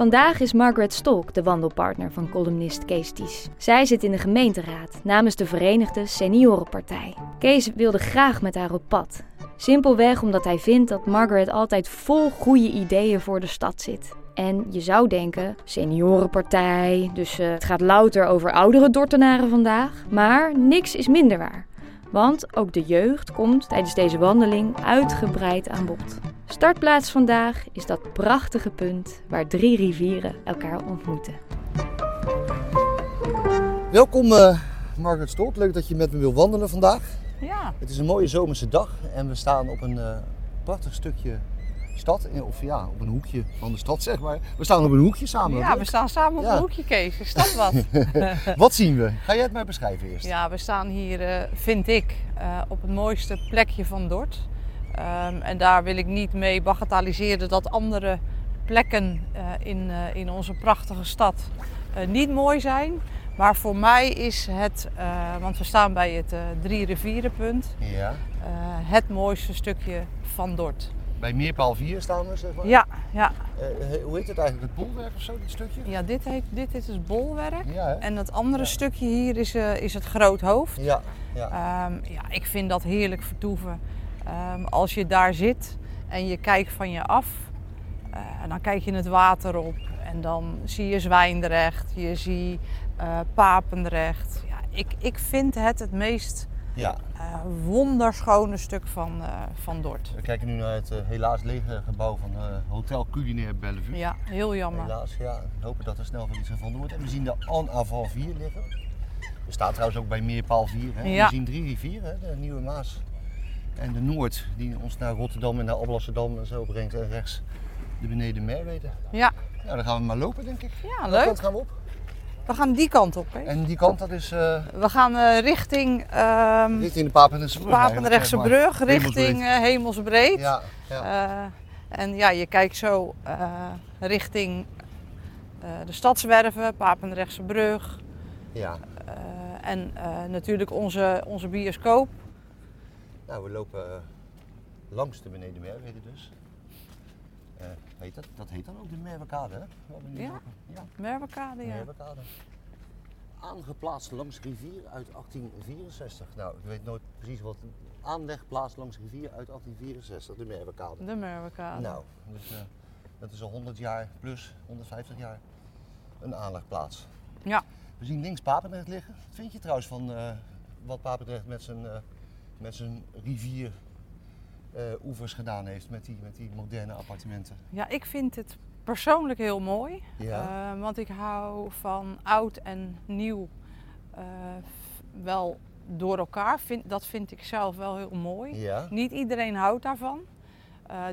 Vandaag is Margaret Stolk de wandelpartner van columnist Kees Ties. Zij zit in de gemeenteraad namens de Verenigde Seniorenpartij. Kees wilde graag met haar op pad. Simpelweg omdat hij vindt dat Margaret altijd vol goede ideeën voor de stad zit. En je zou denken, seniorenpartij, dus uh, het gaat louter over oudere Dortenaren vandaag. Maar niks is minder waar. Want ook de jeugd komt tijdens deze wandeling uitgebreid aan bod. Startplaats vandaag is dat prachtige punt waar drie rivieren elkaar ontmoeten. Welkom uh, Margaret Stolk, leuk dat je met me wil wandelen vandaag. Ja. Het is een mooie zomerse dag en we staan op een uh, prachtig stukje stad, of ja, op een hoekje van de stad zeg maar. We staan op een hoekje samen. Ja, we staan samen op een hoekje Kees. Is dat wat? wat zien we? Ga jij het mij beschrijven eerst? Ja, we staan hier, uh, vind ik, uh, op het mooiste plekje van Dort. Um, en daar wil ik niet mee bagatelliseren dat andere plekken uh, in, in onze prachtige stad niet mooi zijn. Maar voor mij is het, want we staan bij het Drie Rivierenpunt, ja. het mooiste stukje van Dort bij Meerpaal 4 staan we, zeg maar. Ja, ja. Hoe heet het eigenlijk? Het bolwerk of zo, dit stukje? Ja, dit, heet, dit is het bolwerk. Ja, en het andere ja. stukje hier is, is het groot hoofd. Ja, ja. Um, ja, ik vind dat heerlijk vertoeven. Um, als je daar zit en je kijkt van je af, uh, dan kijk je het water op. En dan zie je Zwijndrecht, je ziet Papendrecht. Ja, ik, ik vind het het meest ja. Uh, wonderschone stuk van, uh, van Dort. We kijken nu naar het uh, helaas lege gebouw van Hotel Culinaire Bellevue. Ja, heel jammer. Helaas, ja. We hopen dat er snel van iets gevonden wordt. En we zien de En Avant 4 liggen. Er staat trouwens ook bij Meerpaal 4. Hè. Ja. We zien drie rivieren, de Nieuwe Maas en de Noord, die ons naar Rotterdam en naar Alblasserdam en zo brengt. En rechts de beneden Merwede. Ja. Nou, dan gaan we maar lopen, denk ik. Ja, Welke leuk. kant gaan we op? We gaan die kant op. Hè? En die kant, dat is... Uh, we gaan uh, richting... Uh, richting de Papendrechtse brug. Papendrechtse brug, richting Hemelsbreed. Ja, ja. en ja, je kijkt zo richting de Stadswerven, Papendrechtse brug. Ja. en natuurlijk onze, onze bioscoop. Nou, we lopen langs de beneden Merwede dus. Heet dat? dat heet dan ook de Merwekade, hè? Ja, ja. Merwekade, ja. Merwekade. Aangeplaatst langs rivier uit 1864. Nou, ik weet nooit precies wat. Aanlegplaats langs rivier uit 1864, de Merwekade. De Merwekade. Nou, dus uh, dat is al 100 jaar plus, 150 jaar een aanlegplaats. Ja. We zien links Papendrecht liggen. Wat vind je trouwens van uh, wat Papendrecht met zijn, met zijn rivier uh, oevers gedaan heeft met die, met die moderne appartementen? Ja, ik vind het persoonlijk heel mooi. Ja. Uh, want ik hou van oud en nieuw uh, wel door elkaar. Vind, dat vind ik zelf wel heel mooi. Ja. Niet iedereen houdt daarvan.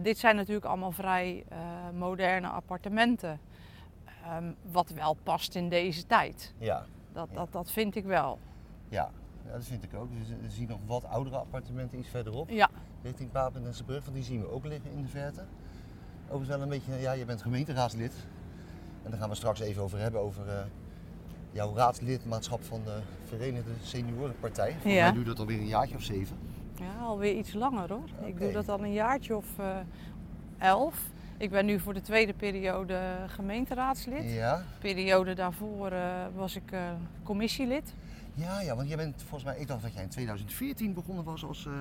dit zijn natuurlijk allemaal vrij moderne appartementen. Um, wat wel past in deze tijd. Ja. Dat, dat, dat vind ik wel. Ja. Ja, dat vind ik ook. We zien nog wat oudere appartementen iets verderop. Ja. Richting Papendrechtse brug, want die zien we ook liggen in de verte. Overigens wel een beetje, ja, je bent gemeenteraadslid. En daar gaan we straks even over hebben, over uh, jouw raadslidmaatschap van de Verenigde Seniorenpartij. Volgens ja. mij doe je dat alweer een jaartje of zeven. Ja, alweer iets langer hoor. Okay. Ik doe dat al een jaartje of uh, elf. Ik ben nu voor de tweede periode gemeenteraadslid. Ja. De periode daarvoor uh, was ik commissielid. Ja, ja, want jij bent volgens mij, ik dacht dat jij in 2014 begonnen was als, uh,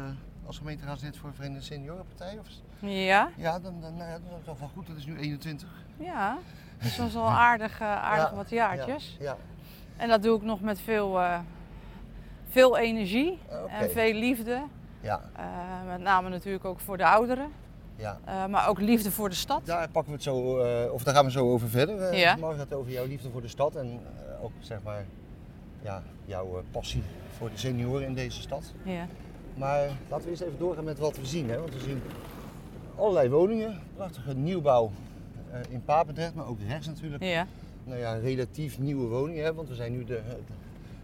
als gemeenteraadslid voor de Verenigde Seniorenpartij. Of... Ja. Ja, dan, dan, nou ja, dat is toch wel goed, dat is nu 21. Ja, dus dat is al aardig, uh, aardig ja, wat jaartjes. Ja, ja. En dat doe ik nog met veel, uh, veel energie okay. en veel liefde. Ja. met name natuurlijk ook voor de ouderen. Ja. maar ook liefde voor de stad. Daar pakken we het zo, of daar gaan we zo over verder. ja. Margaret, over jouw liefde voor de stad en ook zeg maar ja, jouw passie voor de senioren in deze stad. Ja. Maar laten we eens even doorgaan met wat we zien. Hè? Want we zien allerlei woningen, prachtige nieuwbouw uh, in Papendrecht, maar ook rechts natuurlijk. Ja. Nou ja, relatief nieuwe woningen, hè? want we zijn nu de,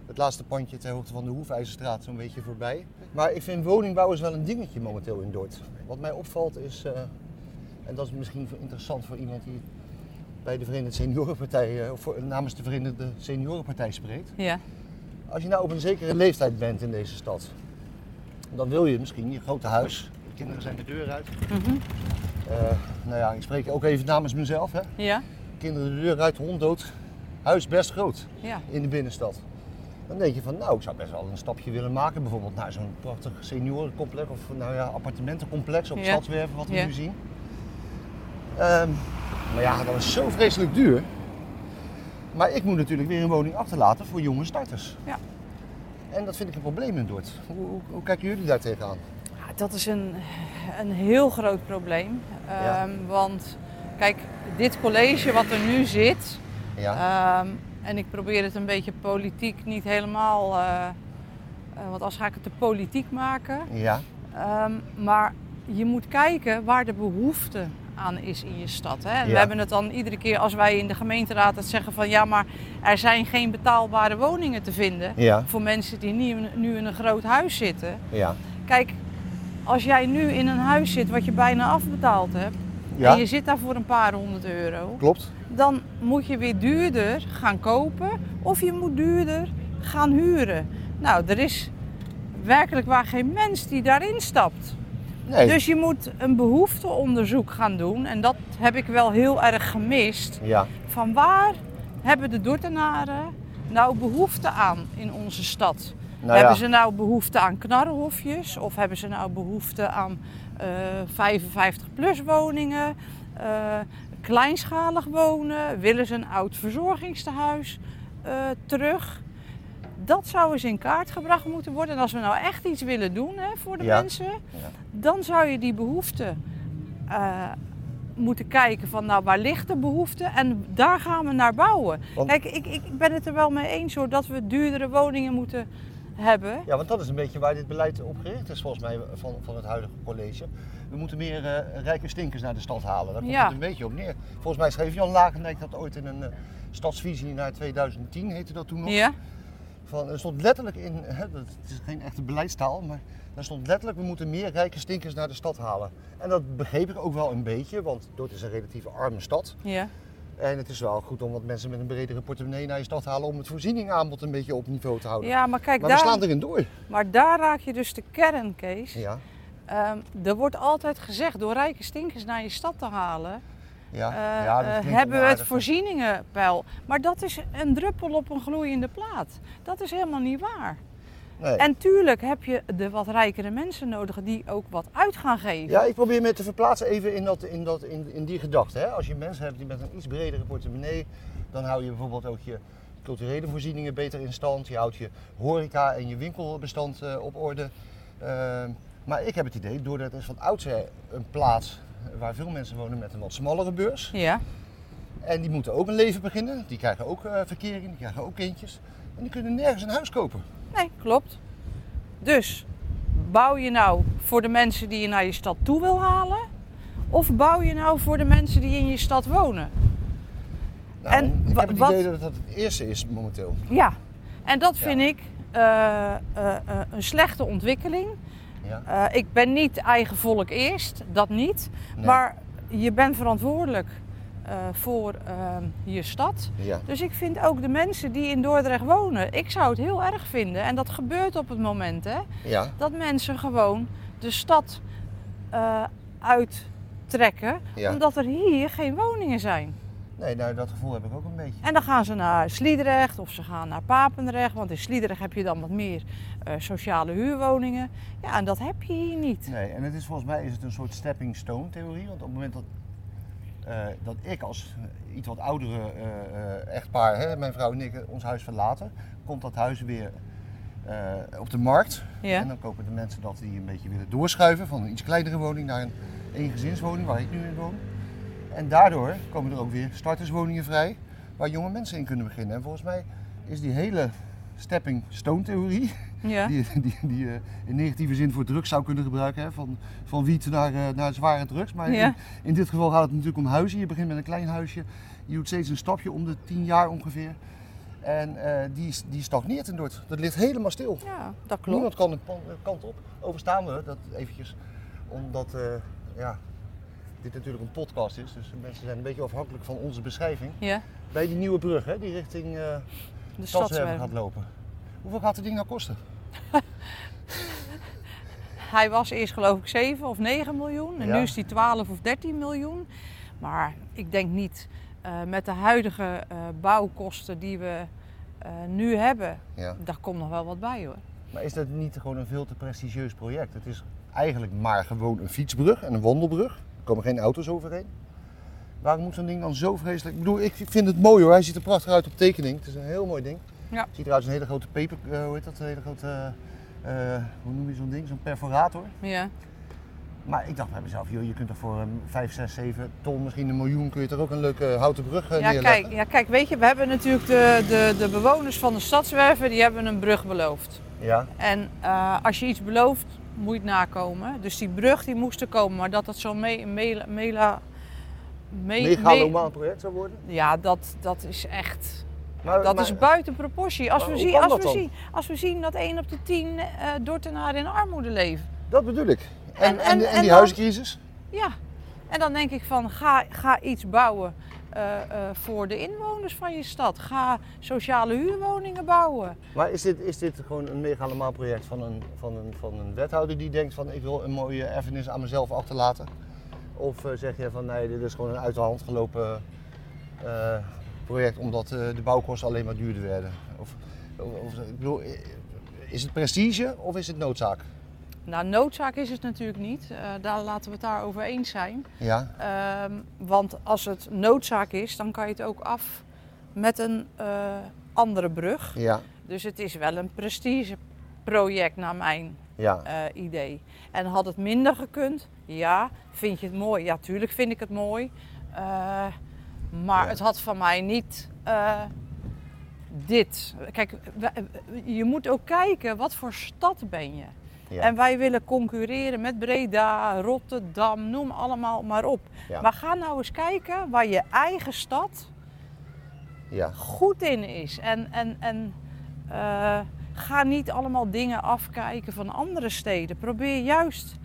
het laatste pandje ter hoogte van de Hoefijzerstraat zo'n beetje voorbij. Maar ik vind woningbouw is wel een dingetje momenteel in Dort. Wat mij opvalt is, uh, en dat is misschien interessant voor iemand die bij de Verenigde Seniorenpartij, of voor, namens de Verenigde Seniorenpartij spreekt. Ja. Als je nou op een zekere leeftijd bent in deze stad, dan wil je misschien je grote huis, de kinderen zijn de deur uit, mm -hmm. Eh, nou ja, ik spreek ook even namens mezelf. Hè. Ja? Kinderen de deur uit, hond dood. Huis best groot Ja. in de binnenstad. Dan denk je van, nou, ik zou best wel een stapje willen maken. Bijvoorbeeld naar zo'n prachtig seniorencomplex of nou ja, appartementencomplex op Ja. Stadswerven, wat we Ja. nu zien. Ehm, maar ja, dat is zo vreselijk duur. Maar ik moet natuurlijk weer een woning achterlaten voor jonge starters. Ja. En dat vind ik een probleem in Dordt. Hoe, hoe, hoe kijken jullie daar tegenaan? Ja, Dat is een, een heel groot probleem. Ja. Ehm, Want kijk, dit college wat er nu zit, Ja, Ehm, en ik probeer het een beetje politiek niet helemaal, eh, eh, want als ga ik het te politiek maken. ja, Ehm, maar je moet kijken waar de behoefte aan is in je stad. Hè? We hebben het dan iedere keer als wij in de gemeenteraad het zeggen van ja, maar er zijn geen betaalbare woningen te vinden ja, voor mensen die nu, nu in een groot huis zitten. ja. Kijk, als jij nu in een huis zit wat je bijna afbetaald hebt en je zit daar voor een paar honderd euro, klopt. dan moet je weer duurder gaan kopen of je moet duurder gaan huren. Nou, er is werkelijk waar geen mens die daarin stapt. Nee. Dus je moet een behoefteonderzoek gaan doen en dat heb ik wel heel erg gemist. Ja, Van waar hebben de Dordtenaren nou behoefte aan in onze stad? nou hebben ze nou behoefte aan knarrenhofjes of hebben ze nou behoefte aan eh 55-plus woningen, eh, kleinschalig wonen? Willen ze een oud verzorgingstehuis eh, terug? Dat zou eens in kaart gebracht moeten worden. En als we nou echt iets willen doen hè, voor de Ja. mensen, dan zou je die behoefte eh, moeten kijken van nou waar ligt de behoefte en daar gaan we naar bouwen. Want- Kijk, ik, ik ben het er wel mee eens hoor dat we duurdere woningen moeten hebben. Ja, want dat is een beetje waar dit beleid op gericht is, volgens mij, van, van het huidige college. We moeten meer eh, rijke stinkers naar de stad halen. Daar komt Ja. het een beetje op neer. Volgens mij schreef Jan Lagendijk dat ooit in een eh, stadsvisie naar 2010, heette dat toen nog. Ja, Van, er stond letterlijk in, hè, het is geen echte beleidstaal, maar daar stond letterlijk, we moeten meer rijke stinkers naar de stad halen. En dat begreep ik ook wel een beetje, want Dordt is een relatief arme stad. ja, En het is wel goed om wat mensen met een bredere portemonnee naar je stad te halen om het voorzieningaanbod een beetje op niveau te houden. ja maar kijk, maar we daar, slaan erin door. maar daar raak je dus de kern, Kees. Ja, Ehm, er wordt altijd gezegd door rijke stinkers naar je stad te halen, ja, eh, ja dat eh, hebben we het voorzieningenpeil. Maar dat is een druppel op een gloeiende plaat. Dat is helemaal niet waar. Nee. En tuurlijk heb je de wat rijkere mensen nodig die ook wat uit gaan geven. Ja, ik probeer me te verplaatsen even in, dat, in, dat, in, in die gedachte. Hè. Als je mensen hebt die met een iets bredere portemonnee, dan hou je bijvoorbeeld ook je culturele voorzieningen beter in stand. Je houdt je horeca en je winkelbestand eh, op orde. Ehm, maar ik heb het idee, doordat het van oudsher een plaats waar veel mensen wonen met een wat smallere beurs. Ja, En die moeten ook een leven beginnen. Die krijgen ook eh verkering, die krijgen ook kindjes. En die kunnen nergens een huis kopen. nee, klopt. Dus bouw je nou voor de mensen die je naar je stad toe wil halen? Of bouw je nou voor de mensen die in je stad wonen? Nou, En ik heb het wat- idee dat het het eerste is momenteel. Ja, en dat Ja. vind ik eh, eh, een slechte ontwikkeling. Ja. Eh, ik ben niet eigen volk eerst, dat niet. Nee. Maar je bent verantwoordelijk eh, voor eh, je stad. Ja. Dus ik vind ook de mensen die in Dordrecht wonen, ik zou het heel erg vinden. En dat gebeurt op het moment, hè. Ja. Dat mensen gewoon de stad eh, uittrekken, omdat er hier geen woningen zijn. Nee, nou, dat gevoel heb ik ook een beetje. En dan gaan ze naar Sliedrecht of ze gaan naar Papendrecht, want in Sliedrecht heb je dan wat meer eh, sociale huurwoningen. Ja, en dat heb je hier niet. Nee, en het is volgens mij is het een soort stepping stone theorie. Want op het moment dat, eh, dat ik als iets wat oudere eh, echtpaar, hè, mijn vrouw en ik, ons huis verlaten, komt dat huis weer op de markt. Ja. En dan kopen de mensen dat die een beetje willen doorschuiven van een iets kleinere woning naar een eengezinswoning waar ik nu in woon. En daardoor komen er ook weer starterswoningen vrij waar jonge mensen in kunnen beginnen. En volgens mij is die hele stepping stone theorie Ja. die, die, die je in negatieve zin voor drugs zou kunnen gebruiken. Hè? Van, van wiet naar, eh, naar zware drugs. Maar Ja. in, in dit geval gaat het natuurlijk om huizen. Je begint met een klein huisje. Je doet steeds een stapje om de tien jaar ongeveer. En eh, die, die stagneert in Dort. Dat ligt helemaal stil. ja, dat klopt. Niemand kan de kant op. Overstaan we dat eventjes. Omdat eh, ja, dit natuurlijk een podcast is. Dus mensen zijn een beetje afhankelijk van onze beschrijving. Ja, Bij die nieuwe brug hè, die richting eh de Stadswerven stadswerven. gaat lopen. Hoeveel gaat het ding nou kosten? hij was eerst geloof ik 7 of 9 miljoen. En Ja. nu is hij 12 of 13 miljoen. Maar ik denk niet eh, met de huidige eh, bouwkosten die we nu hebben. Ja. Daar komt nog wel wat bij hoor. Maar is dat niet gewoon een veel te prestigieus project? Het is eigenlijk maar gewoon een fietsbrug en een wandelbrug. Er komen geen auto's overheen. Waarom moet zo'n ding dan zo vreselijk... Ik bedoel, ik vind het mooi hoor. Hij ziet er prachtig uit op tekening. Het is een heel mooi ding. Ja. Ziet eruit als een hele grote peper... eh, hoe heet dat? Een hele grote... eh, hoe noem je zo'n ding? Zo'n perforator. Ja. Maar ik dacht bij mezelf, joh, je kunt er voor um, 5, 6, 7 ton, misschien een miljoen, kun je er ook een leuke houten brug eh, Ja, neerleggen. kijk, ja, kijk, weet je, we hebben natuurlijk de, de, de bewoners van de stadswerven, die hebben een brug beloofd. Ja, En als je iets belooft, moet het nakomen. Dus die brug die moest er komen, maar dat het zo'n me, mela, mela, me- megalomaan project zou worden. me- ja, dat, dat is echt, Maar, dat maar- is buiten proportie. Als we, zien, als, dat we dan? zien, als we zien dat 1 op de 10 eh Dordtenaren in armoede leven. Dat bedoel ik. En, En- die dan- huizencrisis? Ja, en dan denk ik van ga, ga iets bouwen eh, eh, voor de inwoners van je stad. Ga sociale huurwoningen bouwen. Maar is dit, is dit gewoon een megalomaan project van een, van, een, van een wethouder die denkt van ik wil een mooie erfenis aan mezelf achterlaten? Of eh, zeg je van nee, dit is gewoon een uit de hand gelopen project omdat de bouwkosten alleen maar duurder werden? Of, of, ik bedoel, is het prestige of is het noodzaak? Nou, noodzaak is het natuurlijk niet. Eh, daar laten we het daarover eens zijn. Ja, Ehm, want als het noodzaak is, dan kan je het ook af met een eh, andere brug. ja, Dus het is wel een prestigeproject naar mijn ja. eh, idee. En had het minder gekund? Ja. Vind je het mooi? Ja, tuurlijk vind ik het mooi. Maar Ja. het had van mij niet dit. Kijk, je moet ook kijken, wat voor stad ben je? Ja. En wij willen concurreren met Breda, Rotterdam, noem allemaal maar op. Ja. Maar ga nou eens kijken waar je eigen stad ja. goed in is. En, en, en eh, ga niet allemaal dingen afkijken van andere steden. Probeer juist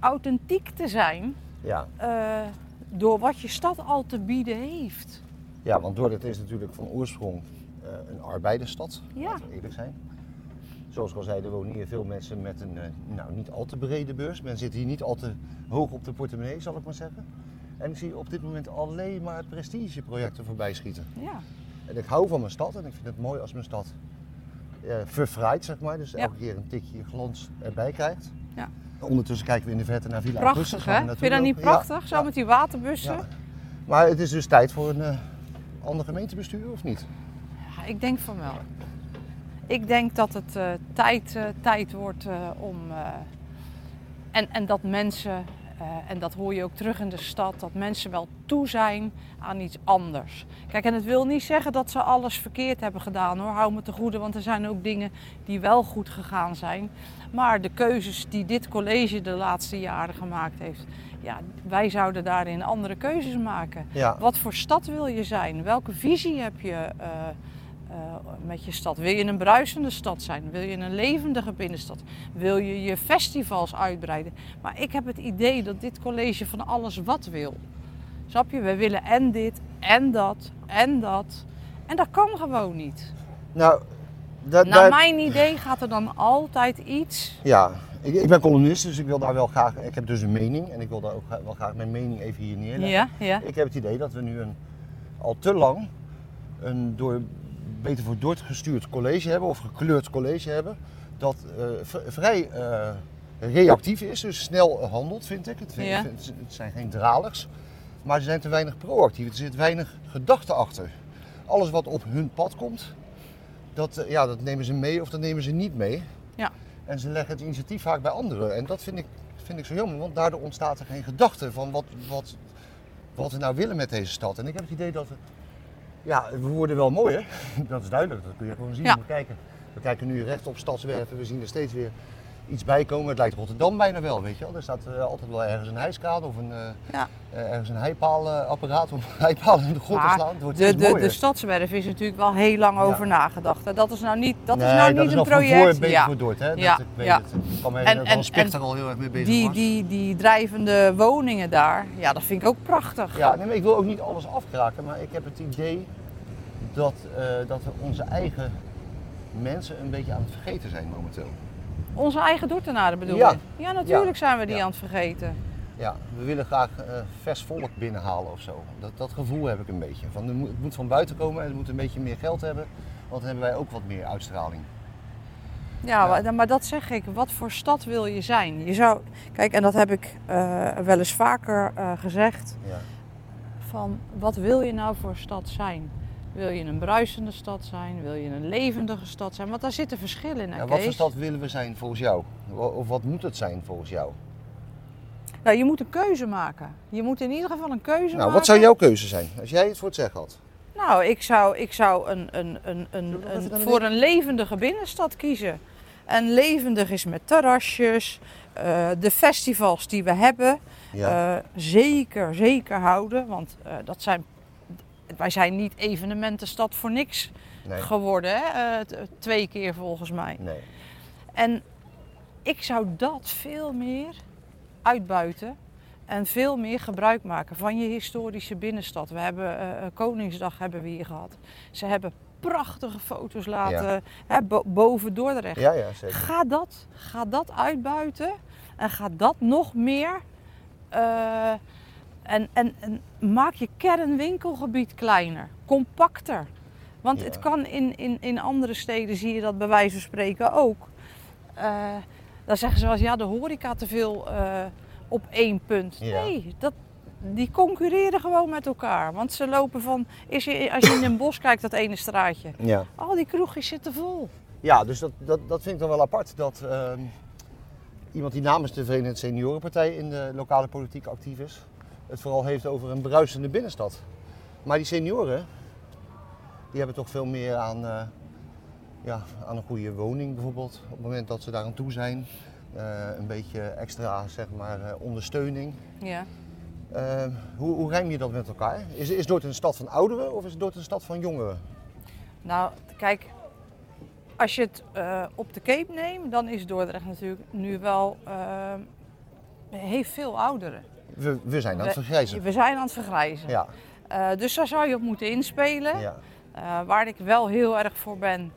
authentiek te zijn ja. eh, door wat je stad al te bieden heeft. Ja, want Dordrecht is natuurlijk van oorsprong eh, een arbeidersstad. Ja. Laten we eerlijk zijn. Zoals ik al zei, er wonen hier veel mensen met een eh, nou, niet al te brede beurs. Men zit hier niet al te hoog op de portemonnee, zal ik maar zeggen. En ik zie op dit moment alleen maar prestigeprojecten voorbij schieten. Ja, En ik hou van mijn stad en ik vind het mooi als mijn stad eh verfraait, zeg maar. Dus Ja. elke keer een tikje glans erbij krijgt. Ja. Ondertussen kijken we in de verte naar Villa prachtig hè? Vind je dat niet. Ja, prachtig? Zo met die waterbussen? Ja. Maar het is dus tijd voor een eh, ander gemeentebestuur, of niet? Ja, ik denk van wel. Ik denk dat het eh, tijd, eh, tijd wordt eh, om. en, en dat mensen, en dat hoor je ook terug in de stad, dat mensen wel toe zijn aan iets anders. Kijk, en het wil niet zeggen dat ze alles verkeerd hebben gedaan hoor. Hou me te goede, want er zijn ook dingen die wel goed gegaan zijn. Maar de keuzes die dit college de laatste jaren gemaakt heeft, ja, wij zouden daarin andere keuzes maken. Ja. Wat voor stad wil je zijn? Welke visie heb je eh, met je stad? Wil je een bruisende stad zijn? Wil je een levendige binnenstad? Wil je je festivals uitbreiden? Maar ik heb het idee dat dit college van alles wat wil. Snap je? We willen en dit, en dat, en dat. En dat kan gewoon niet. Nou, da- Naar mijn idee gaat er dan altijd iets. Ja, ik, ik ben columnist, dus ik wil daar wel graag. Ik heb dus een mening en ik wil daar ook wel graag mijn mening even hier neerleggen. Ja, ja. Ik heb het idee dat we nu een, al te lang een door beter voor Dort gestuurd college hebben of gekleurd college hebben. Dat eh, vrij eh, reactief is, dus snel handelt, vind ik. Het, Ja. het zijn geen dralers, maar ze zijn te weinig proactief. Er zit weinig gedachte achter. Alles wat op hun pad komt, dat, eh, ja, dat nemen ze mee of dat nemen ze niet mee. Ja. En ze leggen het initiatief vaak bij anderen. En dat vind ik, vind ik zo jammer, want daardoor ontstaat er geen gedachte van wat, wat, wat we nou willen met deze stad. En ik heb het idee dat we, ja, we worden wel mooier. Dat is duidelijk, dat kun je gewoon zien. Ja. We, kijken, we kijken nu recht op stadswerven, we zien er steeds weer iets bij komen. Het lijkt Rotterdam bijna wel, weet je wel. Er staat eh, altijd wel ergens een hijskade of een, eh, Ja. eh, ergens een heipaalapparaat om heipalen in de grond te slaan. Het wordt de, de, de stadswerf is natuurlijk wel heel lang Ja. over nagedacht. Dat is nou niet, dat nee, is nou dat niet is een project. voor Dort, hè? Ja, ik weet ja. het. Kan En- en- en al heel erg mee bezig Die, was. die, die drijvende woningen daar, ja, dat vind ik ook prachtig. Ja, nee, maar ik wil ook niet alles afkraken, maar ik heb het idee dat, dat we onze eigen mensen een beetje aan het vergeten zijn momenteel. Onze eigen Dordtenaren bedoel je? Ja, natuurlijk zijn we die aan het vergeten. Ja, we willen graag eh, vers volk binnenhalen of zo. Dat, dat gevoel heb ik een beetje. Van, moet- het moet van buiten komen en het moet een beetje meer geld hebben. Want dan hebben wij ook wat meer uitstraling. Ja, Ja. Maar, maar dat zeg ik. Wat voor stad wil je zijn? Je zou, kijk, en dat heb ik eh, wel eens vaker eh, gezegd. Ja. Van wat wil je nou voor stad zijn? Wil je een bruisende stad zijn? Wil je een levendige stad zijn? Want daar zitten verschillen in. hè, Ja, wat voor stad willen we zijn volgens jou? Of wat moet het zijn volgens jou? Nou, je moet een keuze maken. Je moet in ieder geval een keuze maken. Nou, wat zou jouw keuze zijn als jij het voor het zeggen had? Nou, ik zou, ik zou een, een, een, een, voor een levendige binnenstad kiezen. En levendig is met terrasjes, eh, de festivals die we hebben, Ja. eh, zeker, zeker houden. Want eh, dat zijn, wij zijn niet evenementenstad voor niks nee. geworden, hè? Eh, twee keer volgens mij. Nee. En ik zou dat veel meer uitbuiten en veel meer gebruik maken van je historische binnenstad. We hebben eh, eh, Koningsdag hebben we hier gehad. Ze hebben prachtige foto's laten hè, bo- boven Dordrecht. Ja, ja, zeker. Ga dat, ga dat uitbuiten en ga dat nog meer. En, en, en maak je kernwinkelgebied kleiner, compacter. Want Ja. het kan in, in, in andere steden, zie je dat bij wijze van spreken ook. Eh, dan zeggen ze wel eens, ja, de horeca te veel eh, op één punt. Ja. Nee, dat, die concurreren gewoon met elkaar. Want ze lopen van, is je, als je in een bos kijkt, dat ene straatje. Ja. Al die kroegjes zitten vol. Ja, dus dat, dat, dat vind ik dan wel apart. Dat ehm, iemand die namens de Verenigde Seniorenpartij in de lokale politiek actief is, het vooral heeft over een bruisende binnenstad. Maar die senioren, die hebben toch veel meer aan, eh, ja, aan een goede woning bijvoorbeeld. Op het moment dat ze daar aan toe zijn. Eh, een beetje extra zeg maar, eh, ondersteuning. Ja. Hoe, hoe rijm je dat met elkaar? Is, is Dordt een stad van ouderen of is Dordt een stad van jongeren? Nou, kijk, als je het op de Cape neemt, dan is Dordrecht natuurlijk nu wel, heeft veel ouderen. We, we zijn aan het vergrijzen. We zijn aan het vergrijzen. Ja, Eh, dus daar zou je op moeten inspelen. ja, Eh, waar ik wel heel erg voor ben,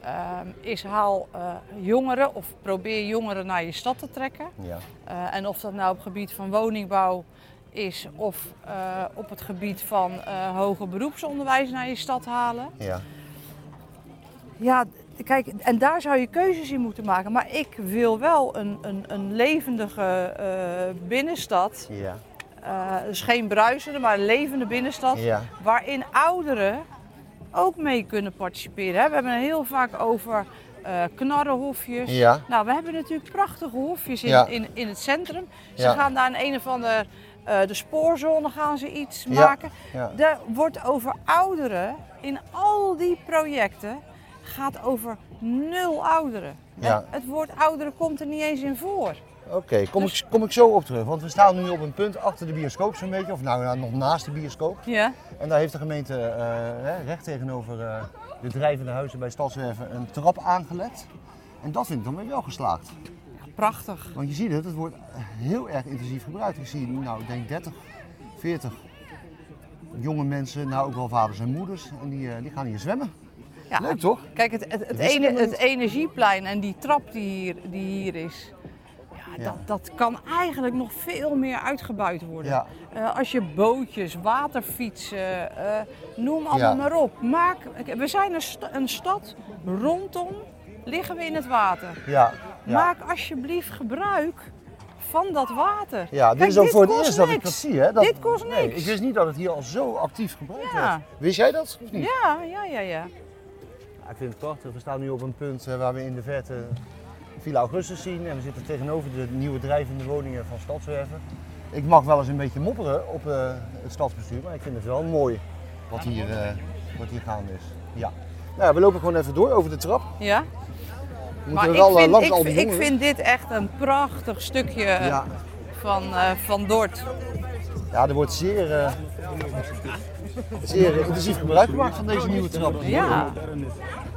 ehm, is haal eh, jongeren of probeer jongeren naar je stad te trekken. ja. Eh, en of dat nou op het gebied van woningbouw is of eh, op het gebied van eh, hoger beroepsonderwijs naar je stad halen. ja. Ja, kijk, en daar zou je keuzes in moeten maken. Maar ik wil wel een, een, een levendige eh, binnenstad. ja. Eh, dus geen bruisende, maar een levende binnenstad. Ja. Waarin ouderen ook mee kunnen participeren. hè. We hebben het heel vaak over eh, knarrenhofjes. Ja. Nou, we hebben natuurlijk prachtige hofjes in, Ja. in, in het centrum. Ze Ja. gaan daar in een of andere, de spoorzone gaan ze iets maken. Ja. Er wordt over ouderen, in al die projecten, gaat over nul ouderen. Ja. Het woord ouderen komt er niet eens in voor. Oké, kom, Dus- ik, kom ik zo op terug. Want we staan nu op een punt achter de bioscoop zo'n beetje. Of nou, ja, nog naast de bioscoop. Ja. En daar heeft de gemeente eh, recht tegenover eh, de drijvende huizen bij Stadswerven een trap aangelegd. En dat vind ik dan weer wel geslaagd. Prachtig. Want je ziet het, het wordt heel erg intensief gebruikt. Ik zie, nou, ik denk 30, 40 jonge mensen, nou ook wel vaders en moeders. En die, eh, die gaan hier zwemmen. Ja, Leuk toch? Kijk, het, het, ene, het energieplein en die trap die hier, die hier is, ja. Dat, dat kan eigenlijk nog veel meer uitgebuit worden. Ja. Eh, als je bootjes, waterfietsen, eh, noem allemaal Ja. maar op. Maak, we zijn een, sta- een stad, rondom liggen we in het water. Maak alsjeblieft gebruik van dat water. Ja, dit is ook voor het eerst dat ik dat zie. Hè? Dat, Dit kost Nee, niks. ik wist niet dat het hier al zo actief gebruikt werd. Wist jij dat of niet? Ja, ja, ja, ja. Ik vind het prachtig. We staan nu op een punt eh, waar we in de verte Villa Augustus zien. En we zitten tegenover de nieuwe drijvende woningen van Stadswerven. Ik mag wel eens een beetje mopperen op eh, het stadsbestuur, maar ik vind het wel mooi wat hier, eh, wat hier gaande is. Ja. Nou, we lopen gewoon even door over de trap. ja. Maar ik wel vind, ik, vind- ik jongeren. vind dit echt een prachtig stukje Ja. van, van Dort. ja, er wordt zeer, zeer intensief gebruik gemaakt van deze nieuwe trap. Ja,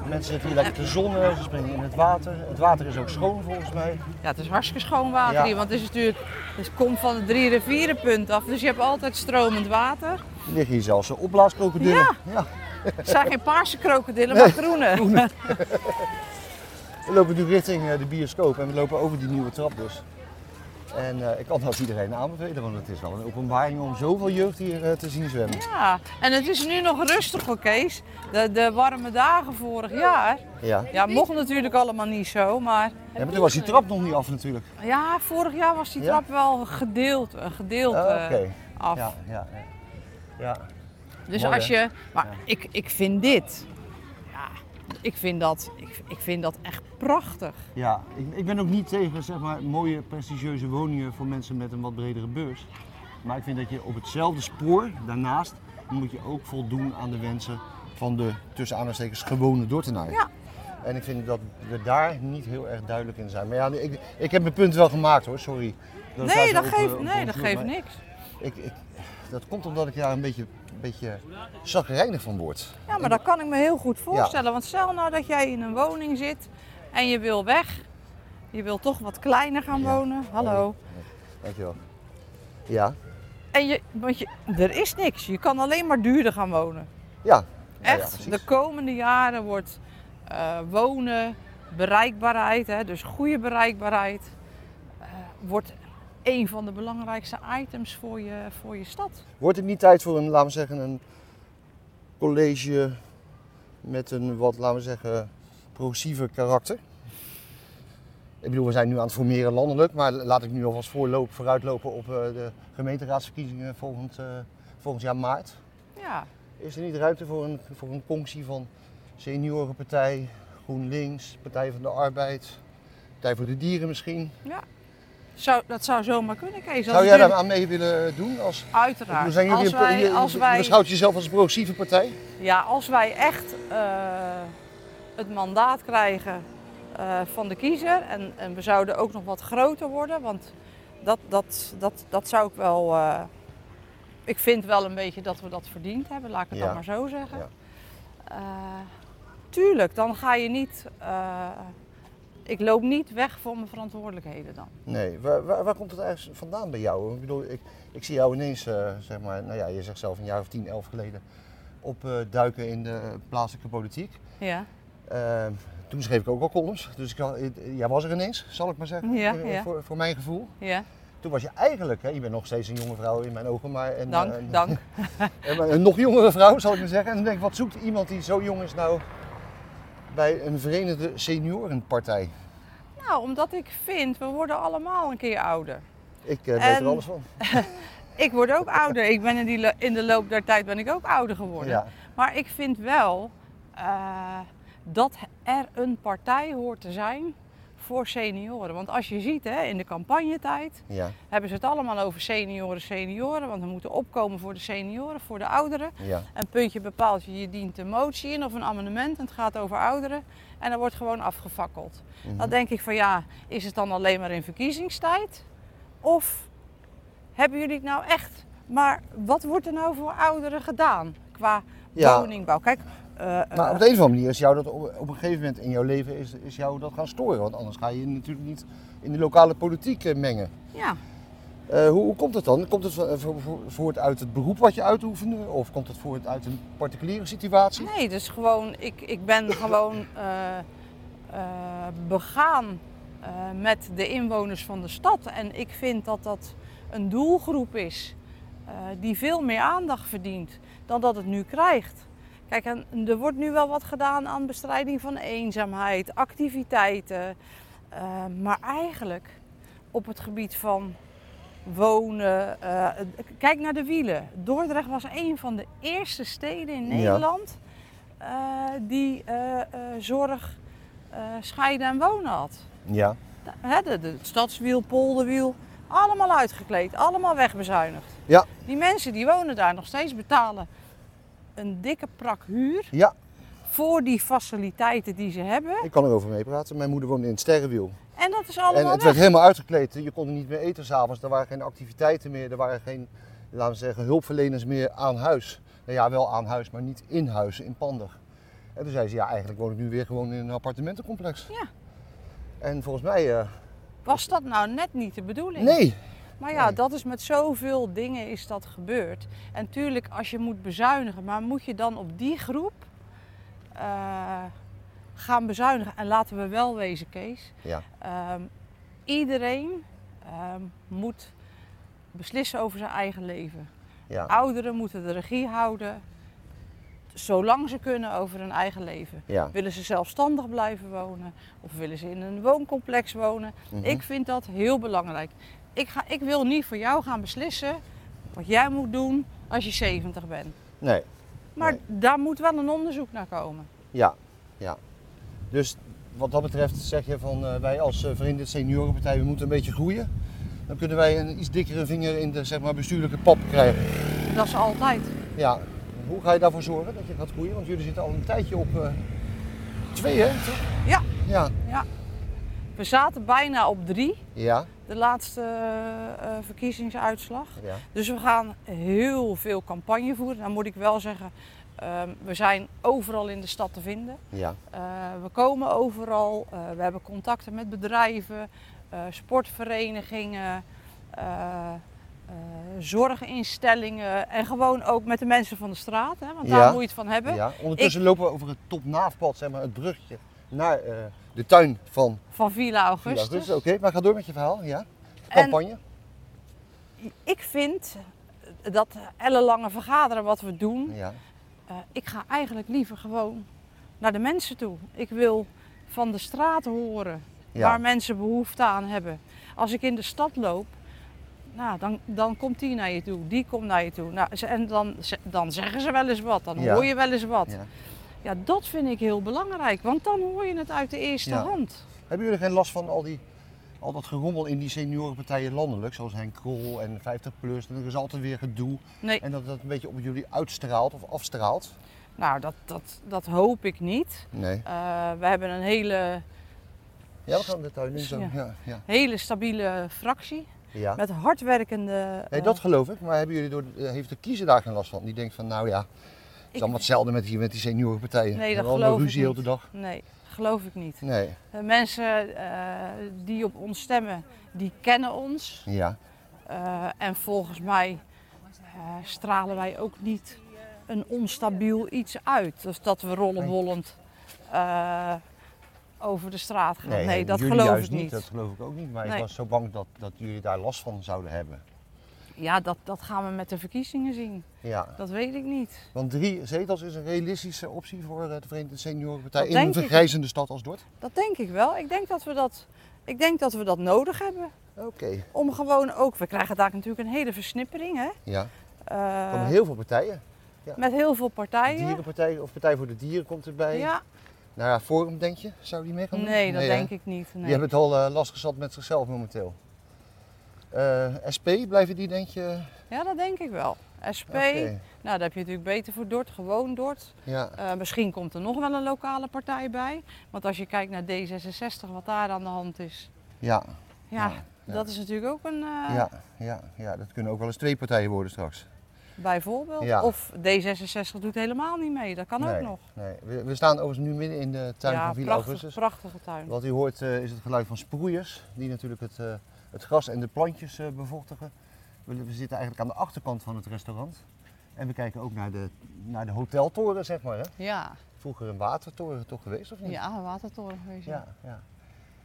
Mensen zitten hier lekker te zonnen, ze springen in het water. Het water is ook schoon volgens mij. ja, het is hartstikke schoon water Ja. hier, want het is natuurlijk, het komt van het drie rivierenpunt af, dus je hebt altijd stromend water. Er liggen hier zelfs opblaaskrokodillen. Ja. ja. Het zijn geen paarse krokodillen, maar groene. We lopen nu richting eh, de bioscoop en we lopen over die nieuwe trap dus. En eh, ik kan dat iedereen aanbevelen, want het is wel een openbaring om zoveel jeugd hier eh, te zien zwemmen. Ja, en het is nu nog rustig hoor Kees. De, de warme dagen vorig jaar. Ja. Ja, mocht natuurlijk allemaal niet zo, maar... ja, maar toen was die trap nog niet af natuurlijk. Ja, vorig jaar was die Ja? trap wel gedeeld, een gedeelte Ah, Oké. af. Ja, ja, ja. ja. Dus Mooi, als je, maar ik, ik vind dit, ik vind dat, ik, ik vind dat echt prachtig. Ja, ik, ik ben ook niet tegen zeg maar, mooie prestigieuze woningen voor mensen met een wat bredere beurs. Maar ik vind dat je op hetzelfde spoor daarnaast moet je ook voldoen aan de wensen van de tussen aanhalingstekens gewone Dordtenaar. Ja. En ik vind dat we daar niet heel erg duidelijk in zijn. Maar ja, ik, ik heb mijn punt wel gemaakt hoor, sorry. Nee, dat op, geeft, eh, op nee, dat geeft niks. Ik, ik, dat komt omdat ik daar een beetje, een beetje van word. Ja, maar dat kan ik me heel goed voorstellen. Want stel nou dat jij in een woning zit en je wil weg. Je wil toch wat kleiner gaan Ja. wonen. Hallo. Dankjewel. Ja, En je, want je, er is niks. Je kan alleen maar duurder gaan wonen. ja. Echt. de komende jaren wordt eh, wonen, bereikbaarheid, hè, dus goede bereikbaarheid, eh, wordt een van de belangrijkste items voor je, voor je stad. Wordt het niet tijd voor een, laten we zeggen, een college met een wat, laten we zeggen, progressiever karakter? Ik bedoel, we zijn nu aan het formeren landelijk, maar laat ik nu alvast voorloop, vooruitlopen op eh, de gemeenteraadsverkiezingen volgend, eh, volgend jaar maart. Ja, Is er niet ruimte voor een, voor een conctie van Seniorenpartij, GroenLinks, Partij van de Arbeid, Partij voor de Dieren misschien? Zou, dat zou zomaar kunnen, Kees. Zou jij daar aan mee willen doen? Als, Uiteraard. Hoe zijn jullie als wij, als je wij, beschouwt jezelf als een progressieve partij? ja, als wij echt eh, het mandaat krijgen eh, van de kiezer en, en we zouden ook nog wat groter worden, want dat, dat, dat, dat zou ik wel. eh, ik vind wel een beetje dat we dat verdiend hebben, laat ik het Ja. dan maar zo zeggen. Ja. Eh, tuurlijk, dan ga je niet. Eh, ik loop niet weg voor mijn verantwoordelijkheden dan. Nee, waar, waar, waar komt het eigenlijk vandaan bij jou? Ik bedoel, ik, ik zie jou ineens, eh, zeg maar, nou ja, je zegt zelf een jaar of tien, elf geleden, opduiken in de plaatselijke politiek. Ja, Eh, toen schreef ik ook al columns, dus ik, had- eh, jij was er ineens, zal ik maar zeggen, Ja, eh, ja. Voor, voor mijn gevoel. ja. Toen was je eigenlijk, hè, je bent nog steeds een jonge vrouw in mijn ogen, maar een, dank, eh, een, dank. een, een nog jongere vrouw, zal ik maar zeggen. En dan denk ik, wat zoekt iemand die zo jong is nou bij een Verenigde Seniorenpartij? Nou, omdat ik vind, we worden allemaal een keer ouder. Ik eh, weet En- er alles van. Ik word ook ouder. Ik ben in, die, in de loop der tijd ben ik ook ouder geworden. Ja, Maar ik vind wel eh, dat er een partij hoort te zijn voor senioren. Want als je ziet, hè, in de campagnetijd ja, hebben ze het allemaal over senioren, senioren. Want we moeten opkomen voor de senioren, voor de ouderen. ja. Een puntje bepaalt je, je dient een motie in of een amendement. En het gaat over ouderen. En dat wordt gewoon afgefakkeld. Mhm. Dan denk ik van ja, is het dan alleen maar in verkiezingstijd? Of hebben jullie het nou echt? Maar wat wordt er nou voor ouderen gedaan qua Ja. woningbouw? Kijk, Maar op eh, de een of andere manier is jou dat op, op een gegeven moment in jouw leven is, is jou dat gaan storen. Want anders ga je je natuurlijk niet in de lokale politiek eh, mengen. ja, Eh, hoe, hoe komt het dan? Komt het vo- vo- vo- voort uit het beroep wat je uitoefende? Of komt het voort uit een particuliere situatie? nee, dus gewoon, ik, ik ben gewoon eh, eh, begaan eh, met de inwoners van de stad. En ik vind dat dat een doelgroep is eh, die veel meer aandacht verdient dan dat het nu krijgt. Kijk, en er wordt nu wel wat gedaan aan bestrijding van eenzaamheid, activiteiten. eh, maar eigenlijk op het gebied van wonen. eh, kijk naar de wielen. Dordrecht was een van de eerste steden in Ja. Nederland eh, die zorg, scheiden en wonen had. Ja. De, hè, de, de stadswiel, polderwiel, allemaal uitgekleed, allemaal wegbezuinigd. Ja. Die mensen die wonen daar nog steeds betalen een dikke prak huur Ja, voor die faciliteiten die ze hebben. ik kan erover meepraten. Mijn moeder woonde in het Sterrenwiel. En dat is En allemaal het weg. werd helemaal uitgekleed. Je kon er niet meer eten s'avonds. Er waren geen activiteiten meer. Er waren geen, laten we zeggen, hulpverleners meer aan huis. Nou ja, wel aan huis, maar niet in huis, in panden. En toen zei ze, ja, eigenlijk woon ik nu weer gewoon in een appartementencomplex. Ja. En volgens mij, eh, Was dat nou net niet de bedoeling? nee. Maar ja, dat is met zoveel dingen is dat gebeurd. En tuurlijk, als je moet bezuinigen, maar moet je dan op die groep, eh, gaan bezuinigen. En laten we wel wezen, Kees. Ja. Ehm, iedereen ehm, moet beslissen over zijn eigen leven. Ja. Ouderen moeten de regie houden, zolang ze kunnen, over hun eigen leven. Ja. Willen ze zelfstandig blijven wonen of willen ze in een wooncomplex wonen? Mhm. Ik vind dat heel belangrijk. Ik, ga, ik wil niet voor jou gaan beslissen wat jij moet doen als je 70 bent. Nee. Maar Nee. daar moet wel een onderzoek naar komen. Ja. Ja. Dus wat dat betreft zeg je van eh, wij als uh, Verenigde Seniorenpartij we moeten een beetje groeien. Dan kunnen wij een iets dikkere vinger in de zeg maar, bestuurlijke pap krijgen. Dat is altijd. Ja. Hoe ga je daarvoor zorgen dat je gaat groeien? Want jullie zitten al een tijdje op eh, twee, hè? toch? Ja. Ja. We zaten bijna op drie, Ja. De laatste eh, verkiezingsuitslag. Ja. Dus we gaan heel veel campagne voeren. Dan moet ik wel zeggen, ehm, we zijn overal in de stad te vinden. Ja. Eh, we komen overal. Eh, we hebben contacten met bedrijven, sportverenigingen, zorginstellingen en gewoon ook met de mensen van de straat. Hè, want Ja. daar moet je het van hebben. ja. Ondertussen lopen we over het topnaafpad, zeg maar, het bruggetje naar eh, de tuin van Van Villa Villa Augustus. Oké, maar ga door met je verhaal. Ja. En- Campagne. Ik vind dat ellenlange vergaderen wat we doen, Ja. eh, ik ga eigenlijk liever gewoon naar de mensen toe. Ik wil van de straat horen Ja. waar mensen behoefte aan hebben. Als ik in de stad loop, nou, dan, dan komt die naar je toe, die komt naar je toe. Nou, en dan, dan zeggen ze wel eens wat, dan Ja. hoor je wel eens wat. Ja. Ja. dat vind ik heel belangrijk, want dan hoor je het uit de eerste Ja. hand. Hebben jullie geen last van al, die, al dat gerommel in die seniorenpartijen landelijk, zoals Henk Krol en 50PLUS? En er is altijd weer gedoe. Nee, En dat dat een beetje op jullie uitstraalt of afstraalt? nou, dat, dat, dat hoop ik niet. Nee. Eh, we hebben een hele, Ja, we gaan de tuin in zo. Ja. Ja. Ja. hele stabiele fractie ja. met hardwerkende... Nee, eh, dat geloof ik. Maar hebben jullie door, eh, heeft de kiezer daar geen last van? Die denkt van, nou ja, is ik- allemaal hetzelfde met die, met die seniorenpartijen. Nee, dat geloof ik ruzie heel niet. de dag. Nee, geloof ik niet. Nee. De mensen eh, die op ons stemmen, die kennen ons. Ja. Eh, en volgens mij eh, stralen wij ook niet een onstabiel iets uit. Dus dat we rollenbollend eh, over de straat gaan. Nee, dat geloof ik niet. Dat geloof ik ook niet. Maar ik was zo bang dat, dat jullie daar last van zouden hebben. Ja, dat, dat gaan we met de verkiezingen zien. Ja. Dat weet ik niet. Want drie zetels is een realistische optie voor eh, de Verenigde Seniorenpartij Dat in een vergrijzende stad als Dordt? Dat denk ik wel. Ik denk dat we dat, ik denk dat, we dat nodig hebben. Oké. Om gewoon ook, we krijgen daar natuurlijk een hele versnippering. Hè? Ja. Eh, Van heel veel partijen. Met heel veel partijen. Dierenpartij of Partij voor de Dieren komt erbij. Ja, Nou ja, Forum denk je? Zou die mee gaan doen? nee, dat denk ik niet. Nee. Die hebben het al eh, lastig zat met zichzelf momenteel. Eh, SP, blijven die denk je? Ja, dat denk ik wel. SP, nou daar heb je natuurlijk beter voor Dort, gewoon Dort. Ja. Eh, misschien komt er nog wel een lokale partij bij. Want als je kijkt naar D66, wat daar aan de hand is. Ja. Ja, ja. dat is natuurlijk ook een eh, Ja, ja, ja, dat kunnen ook wel eens twee partijen worden straks. bijvoorbeeld. Ja. Of D66 doet helemaal niet mee, dat kan ook nog. Nee. We, we staan overigens nu midden in de tuin van Villa prachtig, Augustus. prachtige tuin. Wat u hoort is het geluid van sproeiers, die natuurlijk het, het gras en de plantjes eh, bevochtigen. We, we zitten eigenlijk aan de achterkant van het restaurant. En we kijken ook naar de, naar de hoteltoren, zeg maar. Hè? Ja, Vroeger een watertoren toch geweest, of niet? ja, een watertoren geweest. ja. ja, ja.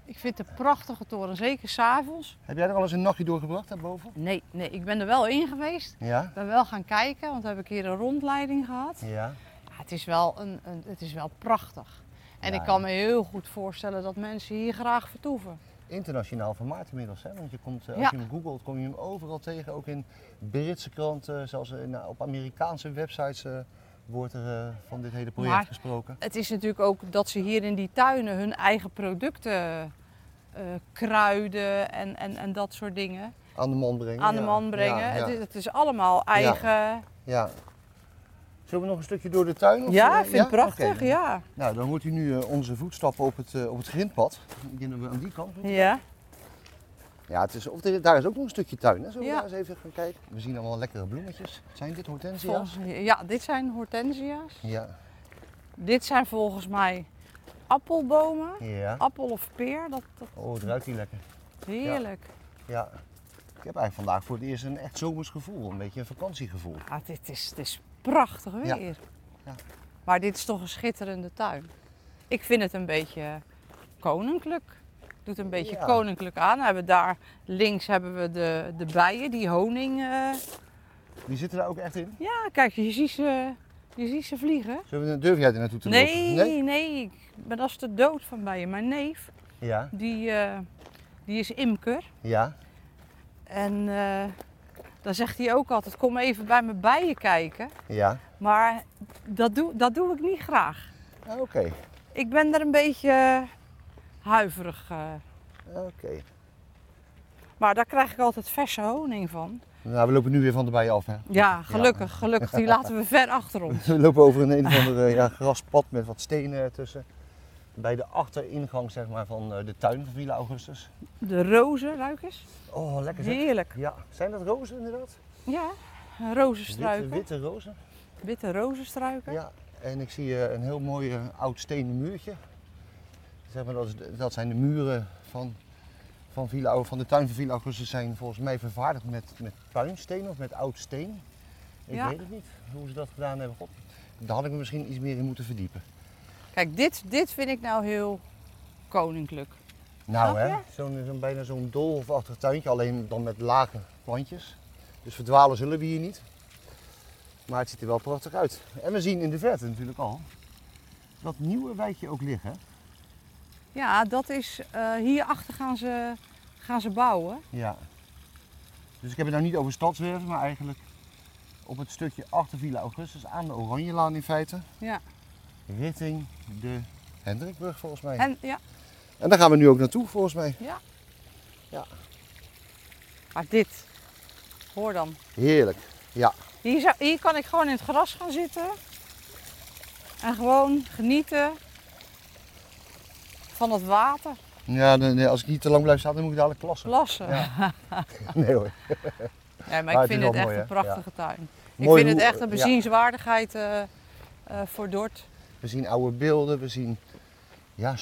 Ik vind het een prachtige toren, zeker s'avonds. Heb jij er al eens een nachtje doorgebracht daarboven? Nee, nee, ik ben er wel in geweest. Ja. Ik ben wel gaan kijken, want we hebben een keer een rondleiding gehad. Ja. Ja, het, is wel een, een, het is wel prachtig. En Ja, ik kan me heel goed voorstellen dat mensen hier graag vertoeven. Internationaal formaat inmiddels, hè? want je komt, eh, als Ja. je hem googelt, kom je hem overal tegen. Ook in Britse kranten, zelfs in, eh, op Amerikaanse websites eh, wordt er van dit hele project Maar- gesproken. Het is natuurlijk ook dat ze hier in die tuinen hun eigen producten, kruiden en, en, en dat soort dingen Aan de man brengen. aan de man brengen. Ja, ja. Het, is, het is allemaal eigen. ja. Zullen we nog een stukje door de tuin? of, Ja, eh, ik vind het prachtig, ja. Nou, dan hoort u nu eh, onze voetstappen op het, eh, op het grindpad. Ik denk dat we aan die kant moeten. Ja, Ja, het is, of daar is ook nog een stukje tuin. Hè? Zullen we Ja. daar eens even gaan kijken? We zien allemaal lekkere bloemetjes. Zijn dit hortensia's? volgens, ja, dit zijn hortensia's. Ja. Dit zijn volgens mij appelbomen. ja. Appel of peer, dat, dat Oh, het ruikt hier lekker. heerlijk. Ja. Ik heb eigenlijk vandaag voor het eerst een echt zomers gevoel. Een beetje een vakantiegevoel. Ja, dit is, het is prachtig weer. Ja. Maar dit is toch een schitterende tuin. ik vind het een beetje koninklijk. Doet een beetje Ja. koninklijk aan. We hebben daar links hebben we de, de bijen, die honing. eh, Die zitten daar ook echt in. Ja, kijk, je ziet ze, je ziet ze vliegen. Zullen we, durf jij er naartoe te Nee, lopen? nee, ik ben als de dood van bijen. Mijn neef, Ja, die, eh, die is imker. ja. En eh, dan zegt hij ook altijd, kom even bij mijn bijen kijken. Ja. Maar dat doe, dat doe ik niet graag. Ah, Oké, Ik ben er een beetje huiverig. eh. oké. Maar daar krijg ik altijd verse honing van. Nou, we lopen nu weer van de bijen af. Hè. Ja, gelukkig, gelukkig. Die laten we ver achter ons. We lopen over een een of ander ja, graspad met wat stenen ertussen. Bij de achteringang zeg maar, van eh, de tuin van Villa Augustus. De rozen, ruik eens. Oh, lekker zeg. Heerlijk. Ja, zijn dat rozen inderdaad? Ja, Witte, rozenstruiken. witte rozen. Witte rozenstruiken. Ja, en ik zie eh, een heel mooi eh, oud stenen muurtje. Zeg maar, dat, dat zijn de muren van, van, Villa, van de tuin van Villa Augustus zijn volgens mij vervaardigd met, met puinsteen of met oud steen. Ik Ja. weet het niet hoe ze dat gedaan hebben. God, daar had ik me misschien iets meer in moeten verdiepen. Kijk, dit, dit vind ik nou heel koninklijk. Nou hè, zo'n zo'n bijna zo'n dolhofachtig tuintje, alleen dan met lage plantjes. Dus verdwalen zullen we hier niet. Maar het ziet er wel prachtig uit. En we zien in de verte natuurlijk al dat nieuwe wijkje ook liggen. Ja, dat is, eh, hierachter gaan ze, gaan ze bouwen. Ja. Dus ik heb het nou niet over stadswerven, maar eigenlijk op het stukje achter Villa Augustus aan de Oranjelaan in feite. Ja. Richting de Hendrikbrug volgens mij. En ja, En daar gaan we nu ook naartoe volgens mij. maar dit, hoor dan. Heerlijk. Ja. Hier, zou, hier kan ik gewoon in het gras gaan zitten. En gewoon genieten van het water. Ja, nee, als ik niet te lang blijf staan, dan moet ik dadelijk klassen. Plassen. Ja. Nee hoor. Ja, maar Maar ik vind het echt mooi, een prachtige tuin. Ik vind het echt een ja. bezienswaardigheid eh, eh, voor Dort. We zien oude beelden, we zien, ja,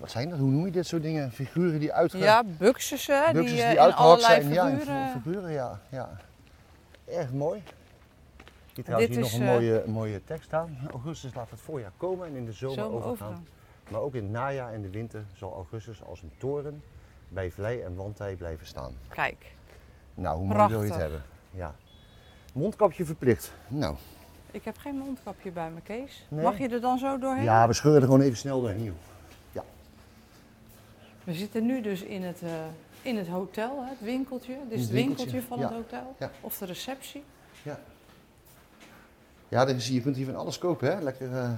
wat zijn dat? Hoe noem je dit soort dingen? Figuren die uitge... Ja, buxus, hè, buxus die, die, eh, uitgehakt allerlei zijn. Ja, figuren. fi- figuren, ja. ja. Erg mooi. Hier trouwens dit hier is, nog een eh, mooie, mooie tekst staan. Augustus laat het voorjaar komen en in de zomer, Zomer overgaan. overgaan. Maar ook in het najaar en de winter zal Augustus als een toren bij vlei en wandtij blijven staan. Kijk, Nou, hoe mooi wil je het hebben? Ja. Mondkapje verplicht. Nou, ik heb geen mondkapje bij me, Kees. Nee? Mag je er dan zo doorheen? ja, we scheuren er gewoon even snel doorheen. joh. We zitten nu dus in het, eh, in het hotel, hè, het winkeltje. Dit is Het winkeltje, winkeltje, van ja. het hotel. Ja. Of de receptie. Ja, dan zie je, kunt hier van alles kopen, hè? Lekker eh,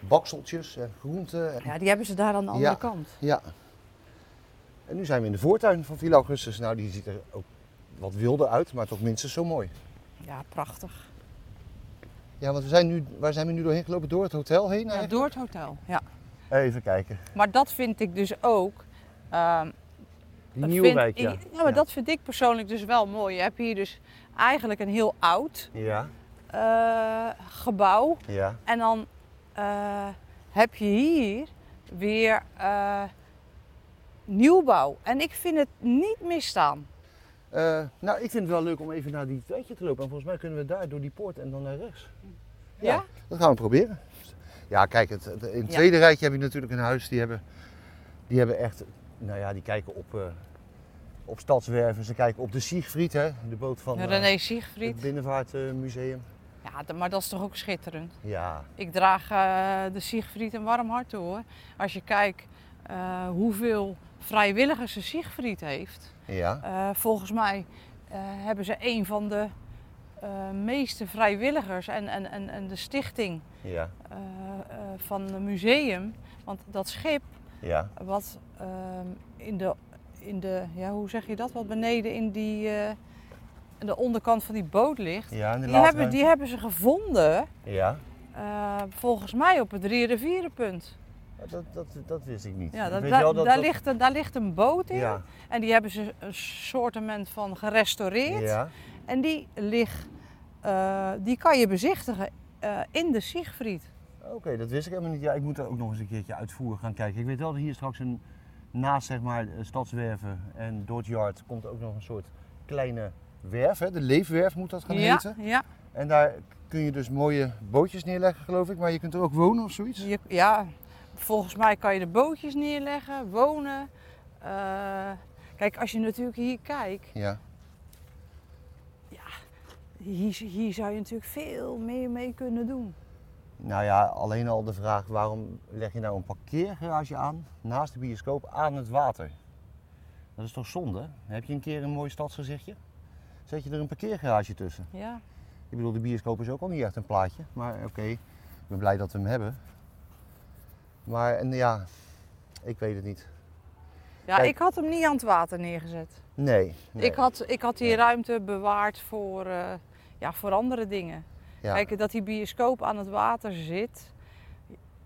bakseltjes en groenten. en- Ja, die hebben ze daar aan de andere Ja. kant. Ja. En nu zijn we in de voortuin van Villa Augustus. Nou, die ziet er ook wat wilder uit, maar toch minstens zo mooi. Ja, prachtig. Ja, want we zijn nu, waar zijn we nu doorheen gelopen? Door het hotel heen Ja, eigenlijk? door het hotel. Ja. Even kijken. Maar dat vind ik dus ook. ehm, Die dat nieuwe vind wijk, ja. ik- ja, maar dat vind ik persoonlijk dus wel mooi. Je hebt hier dus eigenlijk een heel oud Ja, eh, gebouw. ja. En dan eh, heb je hier weer eh, nieuwbouw. En ik vind het niet misstaan. Eh, nou, ik vind het wel leuk om even naar die wijkje te lopen. En volgens mij kunnen we daar door die poort en dan naar rechts. Ja? Dat gaan we proberen. Ja, kijk, het, het- in het Ja. tweede rijtje heb je natuurlijk een huis. Die hebben, die hebben echt, nou ja, die kijken op, eh, op stadswerven. Ze kijken op de Siegfried, hè, de boot van eh, René het Siegfried. Binnenvaartmuseum. Ja, maar dat is toch ook schitterend. Ja, Ik draag de Siegfried een warm hart toe hoor. Als je kijkt hoeveel vrijwilligers de Siegfried heeft. Ja, Eh, volgens mij eh, hebben ze een van de eh, meeste vrijwilligers en, en, en, en de stichting ja, van het museum. Want dat schip ja. wat ehm, in de, in de, ja hoe zeg je dat, wat beneden in die, de onderkant van die boot ligt. ja Die hebben, die hebben ze gevonden, Ja, volgens mij op het Drie Rivierenpunt. Dat, dat, dat wist ik niet. Ja, dat, weet daar, wel dat daar, ligt een, daar ligt een boot in Ja, en die hebben ze een soortement van gerestaureerd. ja. En die, ligt, eh, die kan je bezichtigen eh, in de Siegfried. Oké, dat wist ik helemaal niet. Ja, ik moet er ook nog eens een keertje uitvoerig gaan kijken. Ik weet wel dat hier straks een, naast zeg maar Stadswerven en Dortyard komt ook nog een soort kleine werf. Hè? De leefwerf moet dat gaan ja, heten. ja, En daar kun je dus mooie bootjes neerleggen geloof ik. Maar je kunt er ook wonen of zoiets. je- ja, volgens mij kan je er bootjes neerleggen, wonen. Eh, kijk, als je natuurlijk hier kijkt, Ja. hier, hier zou je natuurlijk veel meer mee kunnen doen. Nou ja, alleen al de vraag waarom leg je nou een parkeergarage aan naast de bioscoop aan het water? Dat is toch zonde? Heb je een keer een mooi stadsgezichtje? Zet je er een parkeergarage tussen? Ja. Ik bedoel, de bioscoop is ook al niet echt een plaatje, maar oké, ik ben blij dat we hem hebben. Maar en ja, ik weet het niet. Ja, Kijk. ik had hem niet aan het water neergezet. Nee. nee. Ik, had, ik had die Nee. ruimte bewaard voor, eh, ja, voor andere dingen. ja. Kijk, dat die bioscoop aan het water zit,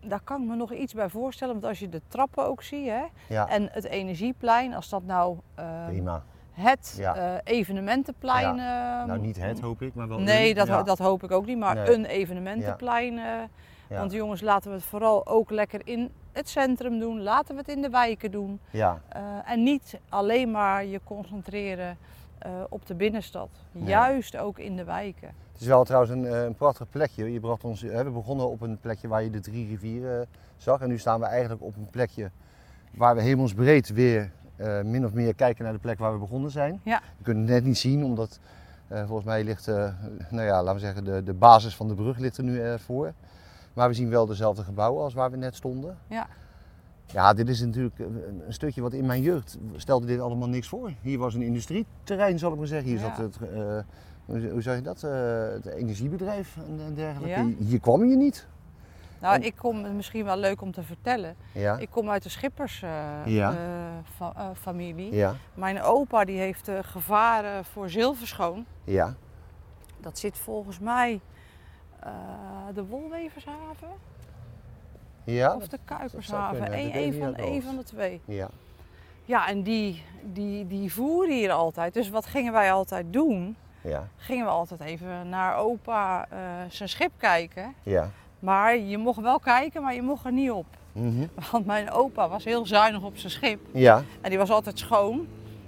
daar kan ik me nog iets bij voorstellen. Want als je de trappen ook ziet, hè, ja, en het energieplein, als dat nou eh, prima. het Ja. eh, evenementenplein... eh, Nou, niet het hoop ik, maar wel Nee, een. dat, ja. dat hoop ik ook niet, maar Nee. een evenementenplein. Ja. Want jongens, laten we het vooral ook lekker in het centrum doen. Laten we het in de wijken doen. Ja, Eh, en niet alleen maar je concentreren eh, op de binnenstad. Nee. Juist ook in de wijken. het is wel trouwens een, eh, een prachtig plekje. Je bracht ons, hè, we begonnen op een plekje waar je de drie rivieren zag. En nu staan we eigenlijk op een plekje waar we hemelsbreed weer min of meer kijken naar de plek waar we begonnen zijn. Ja. We kunnen het net niet zien, omdat volgens mij ligt, nou ja, laten we zeggen, de, de basis van de brug ligt er nu voor. Maar we zien wel dezelfde gebouwen als waar we net stonden. Ja. Ja, dit is natuurlijk een stukje wat in mijn jeugd stelde dit allemaal niks voor. Hier was een industrieterrein, zal ik maar zeggen. Hier Ja. zat het, eh, hoe, zeg je dat, Eh, het energiebedrijf en, dergelijke. Ja. Hier, kwam je niet. Nou, En- ik kom, misschien wel leuk om te vertellen. Ja, Ik kom uit de schippersfamilie. Familie. ja, Mijn opa die heeft eh, gevaren voor zilverschoon. ja. Dat zit volgens mij eh, de Wolwevershaven ja. of de Kuipershaven. Eén niet van, van de twee. Ja, Ja, en die, die, die voeren hier altijd. Dus wat gingen wij altijd doen? ja, Gingen we altijd even naar opa eh, zijn schip kijken. ja. Maar je mocht wel kijken, maar je mocht er niet op. Mhm. Want mijn opa was heel zuinig op zijn schip. Ja, En die was altijd schoon.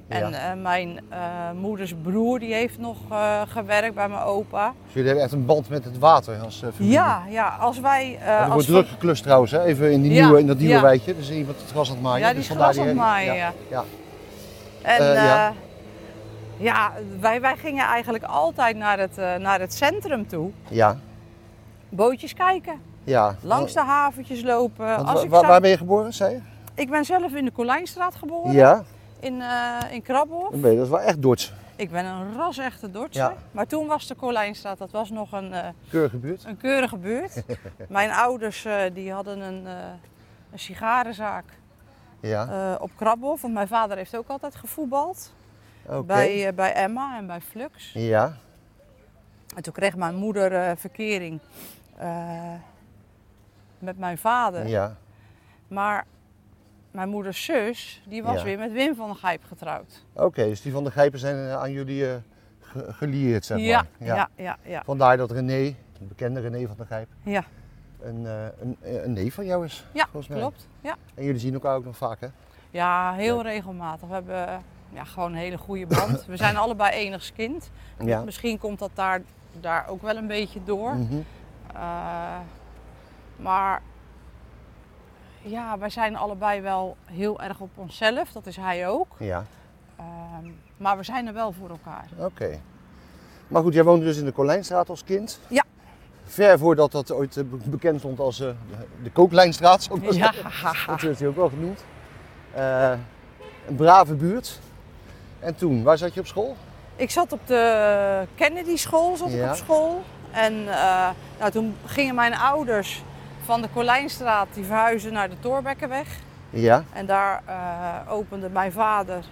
En Ja. eh, mijn eh, moeders broer die heeft nog eh, gewerkt bij mijn opa. dus jullie hebben echt een band met het water als familie. Ja, ja, als wij... er als wordt druk geklust trouwens, hè? even in, die Ja, nieuwe, in dat nieuwe ja. wijkje. Dus iemand het gras aan het maaien. Ja, die dus is vandaar gras aan het maaien, ja. ja. En ja. wij, wij gingen eigenlijk altijd naar het, naar het centrum toe. Ja, Bootjes kijken, ja. langs de haventjes lopen. Als ik, waar, waar ben je geboren, zei je? ik ben zelf in de Colijnstraat geboren, Ja, in, eh in je, dat is wel echt Dorts. Ik ben een ras-echte Dordtse. Ja. Maar toen was de Colijnstraat, dat was nog een, eh, Keurige buurt. een keurige buurt. Mijn ouders eh, die hadden een, een sigarenzaak Ja, op Krabbenhof. Want mijn vader heeft ook altijd gevoetbald. Bij, bij Emma en bij Flux. Ja, En toen kreeg mijn moeder verkering met mijn vader. ja, Maar mijn moeders zus, die was Ja. weer met Wim van der Gijp getrouwd. oké. dus die van de Grijpen zijn eh, aan jullie eh, ge- gelieerd, zeg ja, maar. ja, ja, ja, Vandaar dat René, de bekende René van der Gijp, ja. een, eh, een, een neef van jou is. Ja, volgens mij. klopt. Ja. En jullie zien elkaar ook nog vaak, hè? ja, heel regelmatig. We hebben eh, ja, gewoon een hele goede band. We zijn allebei enigskind. Ja. Misschien komt dat daar, daar ook wel een beetje door. Mhm. Eh, maar ja, wij zijn allebei wel heel erg op onszelf. Dat is hij ook. Ja, Ehm, maar we zijn er wel voor elkaar. oké. Maar goed, jij woonde dus in de Colijnstraat als kind? Ja. Ver voordat dat ooit eh, be- bekend stond als eh, de- Kooklijnstraat, maar Ja. Dat werd hij ook wel genoemd. Eh, een brave buurt. En toen, waar zat je op school? ik zat op de Kennedy school zat ik op school. En nou, toen gingen mijn ouders van de Colijnstraat die verhuizen naar de Torbekkenweg. Ja, En daar eh, opende mijn vader.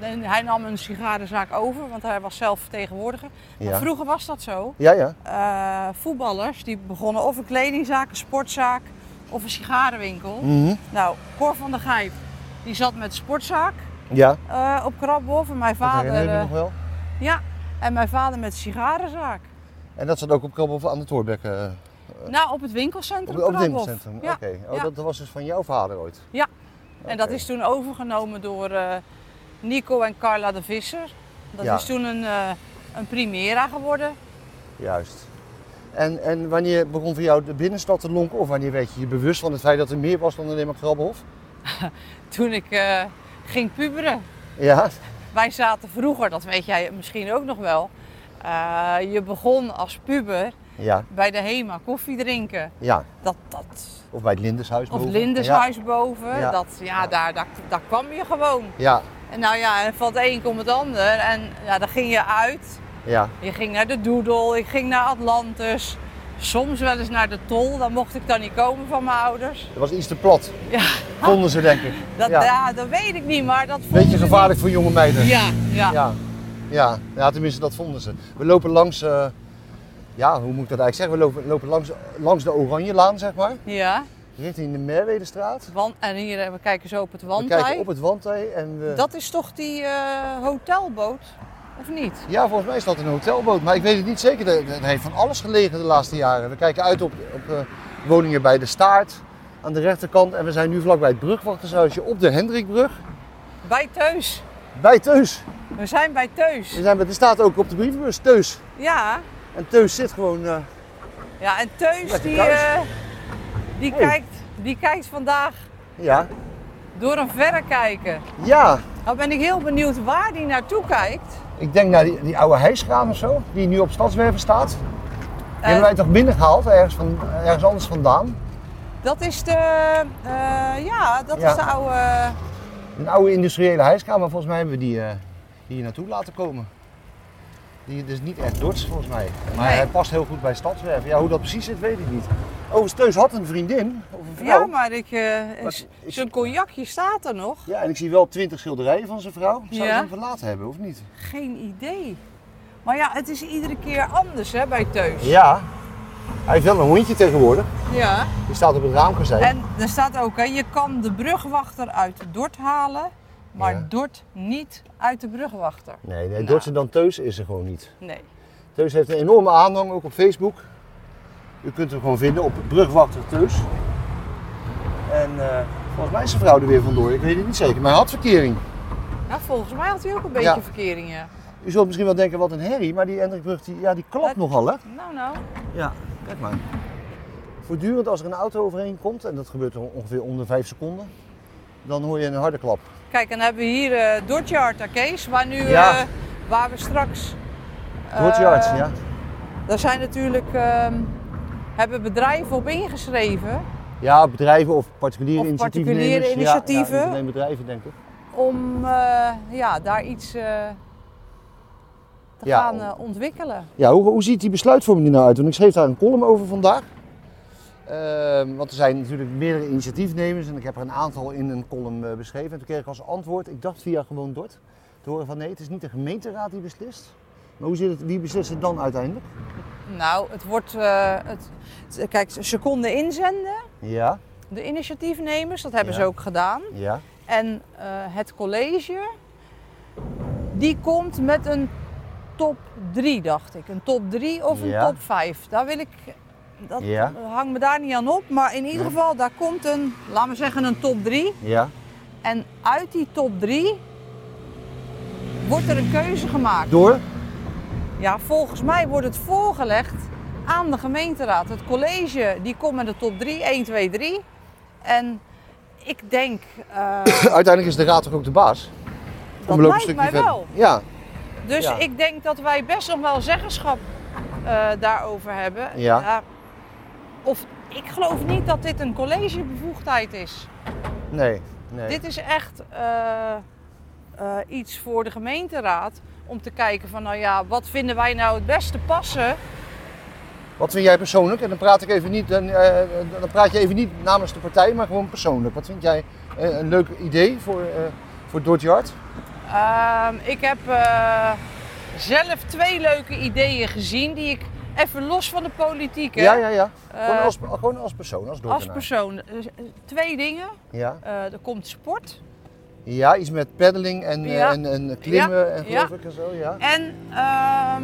eh, hij nam een sigarenzaak over, want hij was zelf vertegenwoordiger. Maar ja. vroeger was dat zo. Ja, ja. Eh, voetballers die begonnen of een kledingzaak, een sportzaak of een sigarenwinkel. Mhm. Nou, Cor van der Gijp die zat met sportzaak Ja, op Krabbenhof en mijn dat vader, eh, nog wel. ja, en mijn vader met sigarenzaak. En dat zat ook op Krabbel aan de Toorbekken, Nou, op het op, winkelcentrum op het Krabbenhof. winkelcentrum. Oké, oh, dat, dat was dus van jouw vader ooit? Ja. En dat is toen overgenomen door eh, Nico en Carla de Visser. Dat is toen een, eh, een Primera geworden. Juist. En, en wanneer begon voor jou de binnenstad te lonken? Of wanneer werd je je bewust van het feit dat er meer was dan alleen maar Krabbenhof? Toen ik eh, ging puberen. Ja, Wij zaten vroeger, dat weet jij misschien ook nog wel. eh, je begon als puber ja, bij de HEMA koffie drinken. ja. Dat, dat, Of bij het Lindeshuis of boven. Lindeshuis boven. Ja. Dat, ja, daar, daar, daar kwam je gewoon. Ja, En nou ja, en van het een komt het ander. En ja, dan ging je uit. ja, Je ging naar de Doodle, ik ging naar Atlantis. Soms wel eens naar de Tol, daar mocht ik dan niet komen van mijn ouders. dat was iets te plat. Ja, Vonden ze denk ik. dat, ja. ja. dat weet ik niet, maar dat vonden Beetje gevaarlijk voor jonge meiden. ja. Ja. Ja. ja, tenminste dat vonden ze. We lopen langs, eh, ja, hoe moet ik dat eigenlijk zeggen? We lopen, lopen langs, langs de Oranjelaan, zeg maar, ja. richting de Merwedestraat. Want, en hier, eh, we kijken zo op het We wandtij. kijken op het wandtij en we... Dat is toch die eh, hotelboot, of niet? Ja, volgens mij is dat een hotelboot, maar ik weet het niet zeker. Er er heeft van alles gelegen de laatste jaren. We kijken uit op, op eh, woningen bij de Staart aan de rechterkant en we zijn nu vlakbij het brugwachtershuisje op de Hendrikbrug. Bij Teus. Bij Teus. We zijn bij Teus. We zijn, bij- er staat ook op de brievenbus Teus. Ja, En Teus zit gewoon... eh, ja en Teus die, eh, die, Hey. kijkt, die kijkt vandaag ja, door een verrekijker. ja, Nou ben ik heel benieuwd waar die naartoe kijkt. Ik denk naar die, die oude hijskraan of zo, die nu op Stadswerven staat. Die Eh, hebben wij toch binnengehaald, ergens, van, ergens anders vandaan. Dat is de, eh, ja, dat Ja. is de oude, Een oude industriële hijskraan, maar volgens mij hebben we die eh, hier naartoe laten komen. Die is niet echt Dorts volgens mij. Maar Nee. hij past heel goed bij Stadswerven. Ja, hoe dat precies zit, weet ik niet. Overigens, Teus had een vriendin, of een vrouw. ja, maar ik, eh, z- ik- zijn cognacje staat er nog. Ja, en ik zie wel twintig schilderijen van zijn vrouw. Zou Ja. ze hem verlaten hebben, of niet? Geen idee. Maar ja, het is iedere keer anders hè, bij Teus. Ja. Hij heeft wel een hondje tegenwoordig. Ja. Die staat op het raamkozijn. En er staat ook, hè, je kan de brugwachter uit Dort halen, maar Ja. Dort niet uit de brugwachter. Nee, nee Nou. Dortse dan Teus is er gewoon niet. Nee. Teus heeft een enorme aanhang, ook op Facebook. U kunt hem gewoon vinden op Brugwachter Teus. En eh, volgens mij is zijn vrouw er weer vandoor, ik weet het niet zeker. Maar hij had verkering. Ja, volgens mij had hij ook een beetje Ja. verkeringen. U zult misschien wel denken, wat een herrie, maar die Hendrikbrug die, ja, die klapt nogal hè? Nou, nou. Ja, kijk maar. Voortdurend als er een auto overheen komt, en dat gebeurt ongeveer onder 5 seconden, dan hoor je een harde klap. Kijk, en dan hebben we hier eh Dortjaard Kees, waar, nu, Ja. eh, waar we straks... eh, Dortjarts, ja. Daar zijn natuurlijk, ehm, hebben bedrijven op ingeschreven Ja, bedrijven of particuliere Of initiatieven. particuliere initiatieven. Ja, bedrijven denk ik. om ja, daar iets te Ja, gaan ontwikkelen. Ja, hoe, hoe ziet die besluitvorming er nou uit? Want ik schreef daar een column over vandaag. Ehm, want er zijn natuurlijk meerdere initiatiefnemers en ik heb er een aantal in een column eh, beschreven. En toen kreeg ik als antwoord, ik dacht via gewoon Dort, te horen van nee, het is niet de gemeenteraad die beslist. Maar hoe zit het, wie beslist het dan uiteindelijk? Nou, het wordt. eh, het, kijk, ze konden inzenden, Ja, de initiatiefnemers, dat hebben Ja. ze ook gedaan. ja, En eh, het college, die komt met een top 3, dacht ik. Een top 3 of een Ja. top 5. Daar wil ik. Dat Ja. hangt me daar niet aan op. Maar in ieder Nee. geval, daar komt een, laten we zeggen, een top 3. ja. En uit die top 3 wordt er een keuze gemaakt. Door? Ja, volgens mij wordt het voorgelegd aan de gemeenteraad. Het college die komt met de top 3, 1, 2, 3. En ik denk, eh, Uiteindelijk is de raad toch ook de baas? dat lijkt mij verder. wel. Ja, Dus Ja. ik denk dat wij best nog wel zeggenschap eh, daarover hebben. Ja. Of ik geloof niet dat dit een collegebevoegdheid is. nee, nee. Dit is echt eh, eh, iets voor de gemeenteraad om te kijken van nou ja, wat vinden wij nou het beste passen Wat vind jij persoonlijk? En dan praat ik even niet, dan, eh, dan praat je even niet namens de partij, maar gewoon persoonlijk. Wat vind jij een leuk idee voor, eh voor? Ehm, ik heb zelf twee leuke ideeën gezien die ik even los van de politiek, hè, Ja, ja, ja. Eh, gewoon, als, gewoon als persoon, als als persoon. eh, twee dingen. Ja. Eh, er komt sport ja, iets met peddeling en, eh, Ja. en, en klimmen Ja, en geloof ja. ik en zo, ja. en ehm,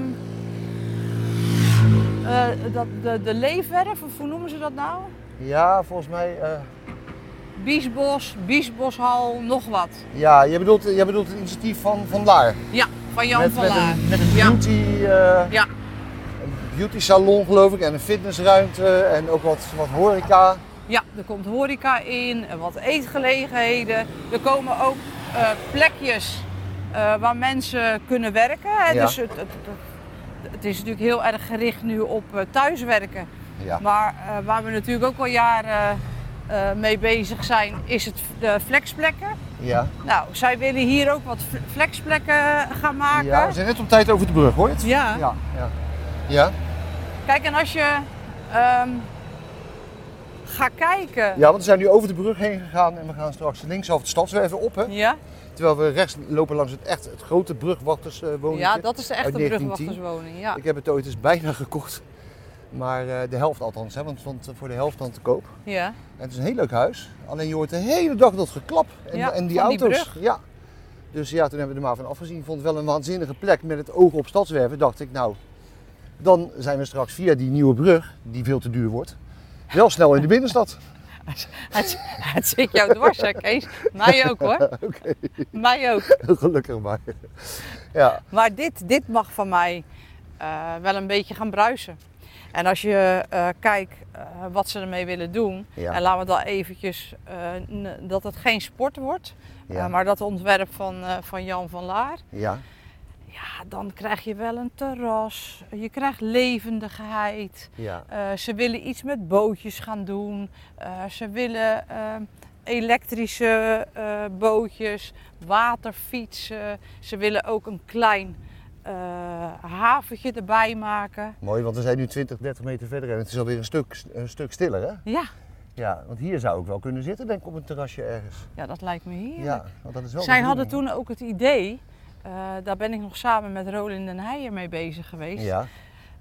eh, dat, de, de leefwerf, of hoe noemen ze dat nou? Ja, volgens mij, eh, Biesbos, Biesboshal, nog wat. ja, je bedoelt, je bedoelt het initiatief van Van Laar. Ja, van Jan met, van met Laar. een, met een beauty, eh, Ja. Beauty salon geloof ik en een fitnessruimte en ook wat, wat horeca. Ja, er komt horeca in, en wat eetgelegenheden. Er komen ook eh, plekjes eh, waar mensen kunnen werken. Hè? Ja. Dus het, het, het- het is natuurlijk heel erg gericht nu op eh, thuiswerken. Ja. Maar waar we natuurlijk ook al jaren mee bezig zijn, is het de flexplekken. Ja. Nou, zij willen hier ook wat fl- flexplekken gaan maken. ja, we zijn net op tijd over de brug hoor. je het? Ja. Ja. Ja. ja. Kijk, en als je ehm, gaat kijken. Ja, want we zijn nu over de brug heen gegaan en we gaan straks linksaf de stadswerven op. Hè? Ja, Terwijl we rechts lopen langs het, echt, het grote brugwachterswoning. ja, dat is de echte uit 1910. brugwachterswoning. Ja. Ik heb het ooit eens bijna gekocht. Maar eh, de helft althans, hè, want het stond voor de helft dan te koop. ja. En het is een heel leuk huis. Alleen je hoort de hele dag dat geklap en, Ja, en die auto's. brug. ja. Dus ja, toen hebben we er maar van afgezien. Ik vond het wel een waanzinnige plek met het oog op stadswerven. Dacht ik, nou, dan zijn we straks via die nieuwe brug, die veel te duur wordt, wel snel in de binnenstad. Het, het zit jou dwars, hè, Kees? Mij ook hoor. Mij ook. gelukkig maar. Ja, Maar dit, dit mag van mij eh, wel een beetje gaan bruisen. En als je eh, kijkt eh, wat ze ermee willen doen. Ja. En laten we dan eventjes dat het geen sport wordt. Ja. maar dat ontwerp van, van Jan van Laar. ja, Ja, dan krijg je wel een terras. Je krijgt levendigheid. ja. Eh, ze willen iets met bootjes gaan doen. Eh, ze willen eh, elektrische eh, bootjes, waterfietsen. Ze willen ook een klein haventje erbij maken. Mooi, want we zijn nu 20, 30 meter verder en het is alweer een stuk, een stuk stiller hè? Ja, Ja, want hier zou ik wel kunnen zitten, denk ik, op een terrasje ergens. ja dat lijkt me heerlijk. Ja, want dat is wel Zij hadden toen ook het idee, eh, daar ben ik nog samen met Rolin den Heijer mee bezig geweest. Ja.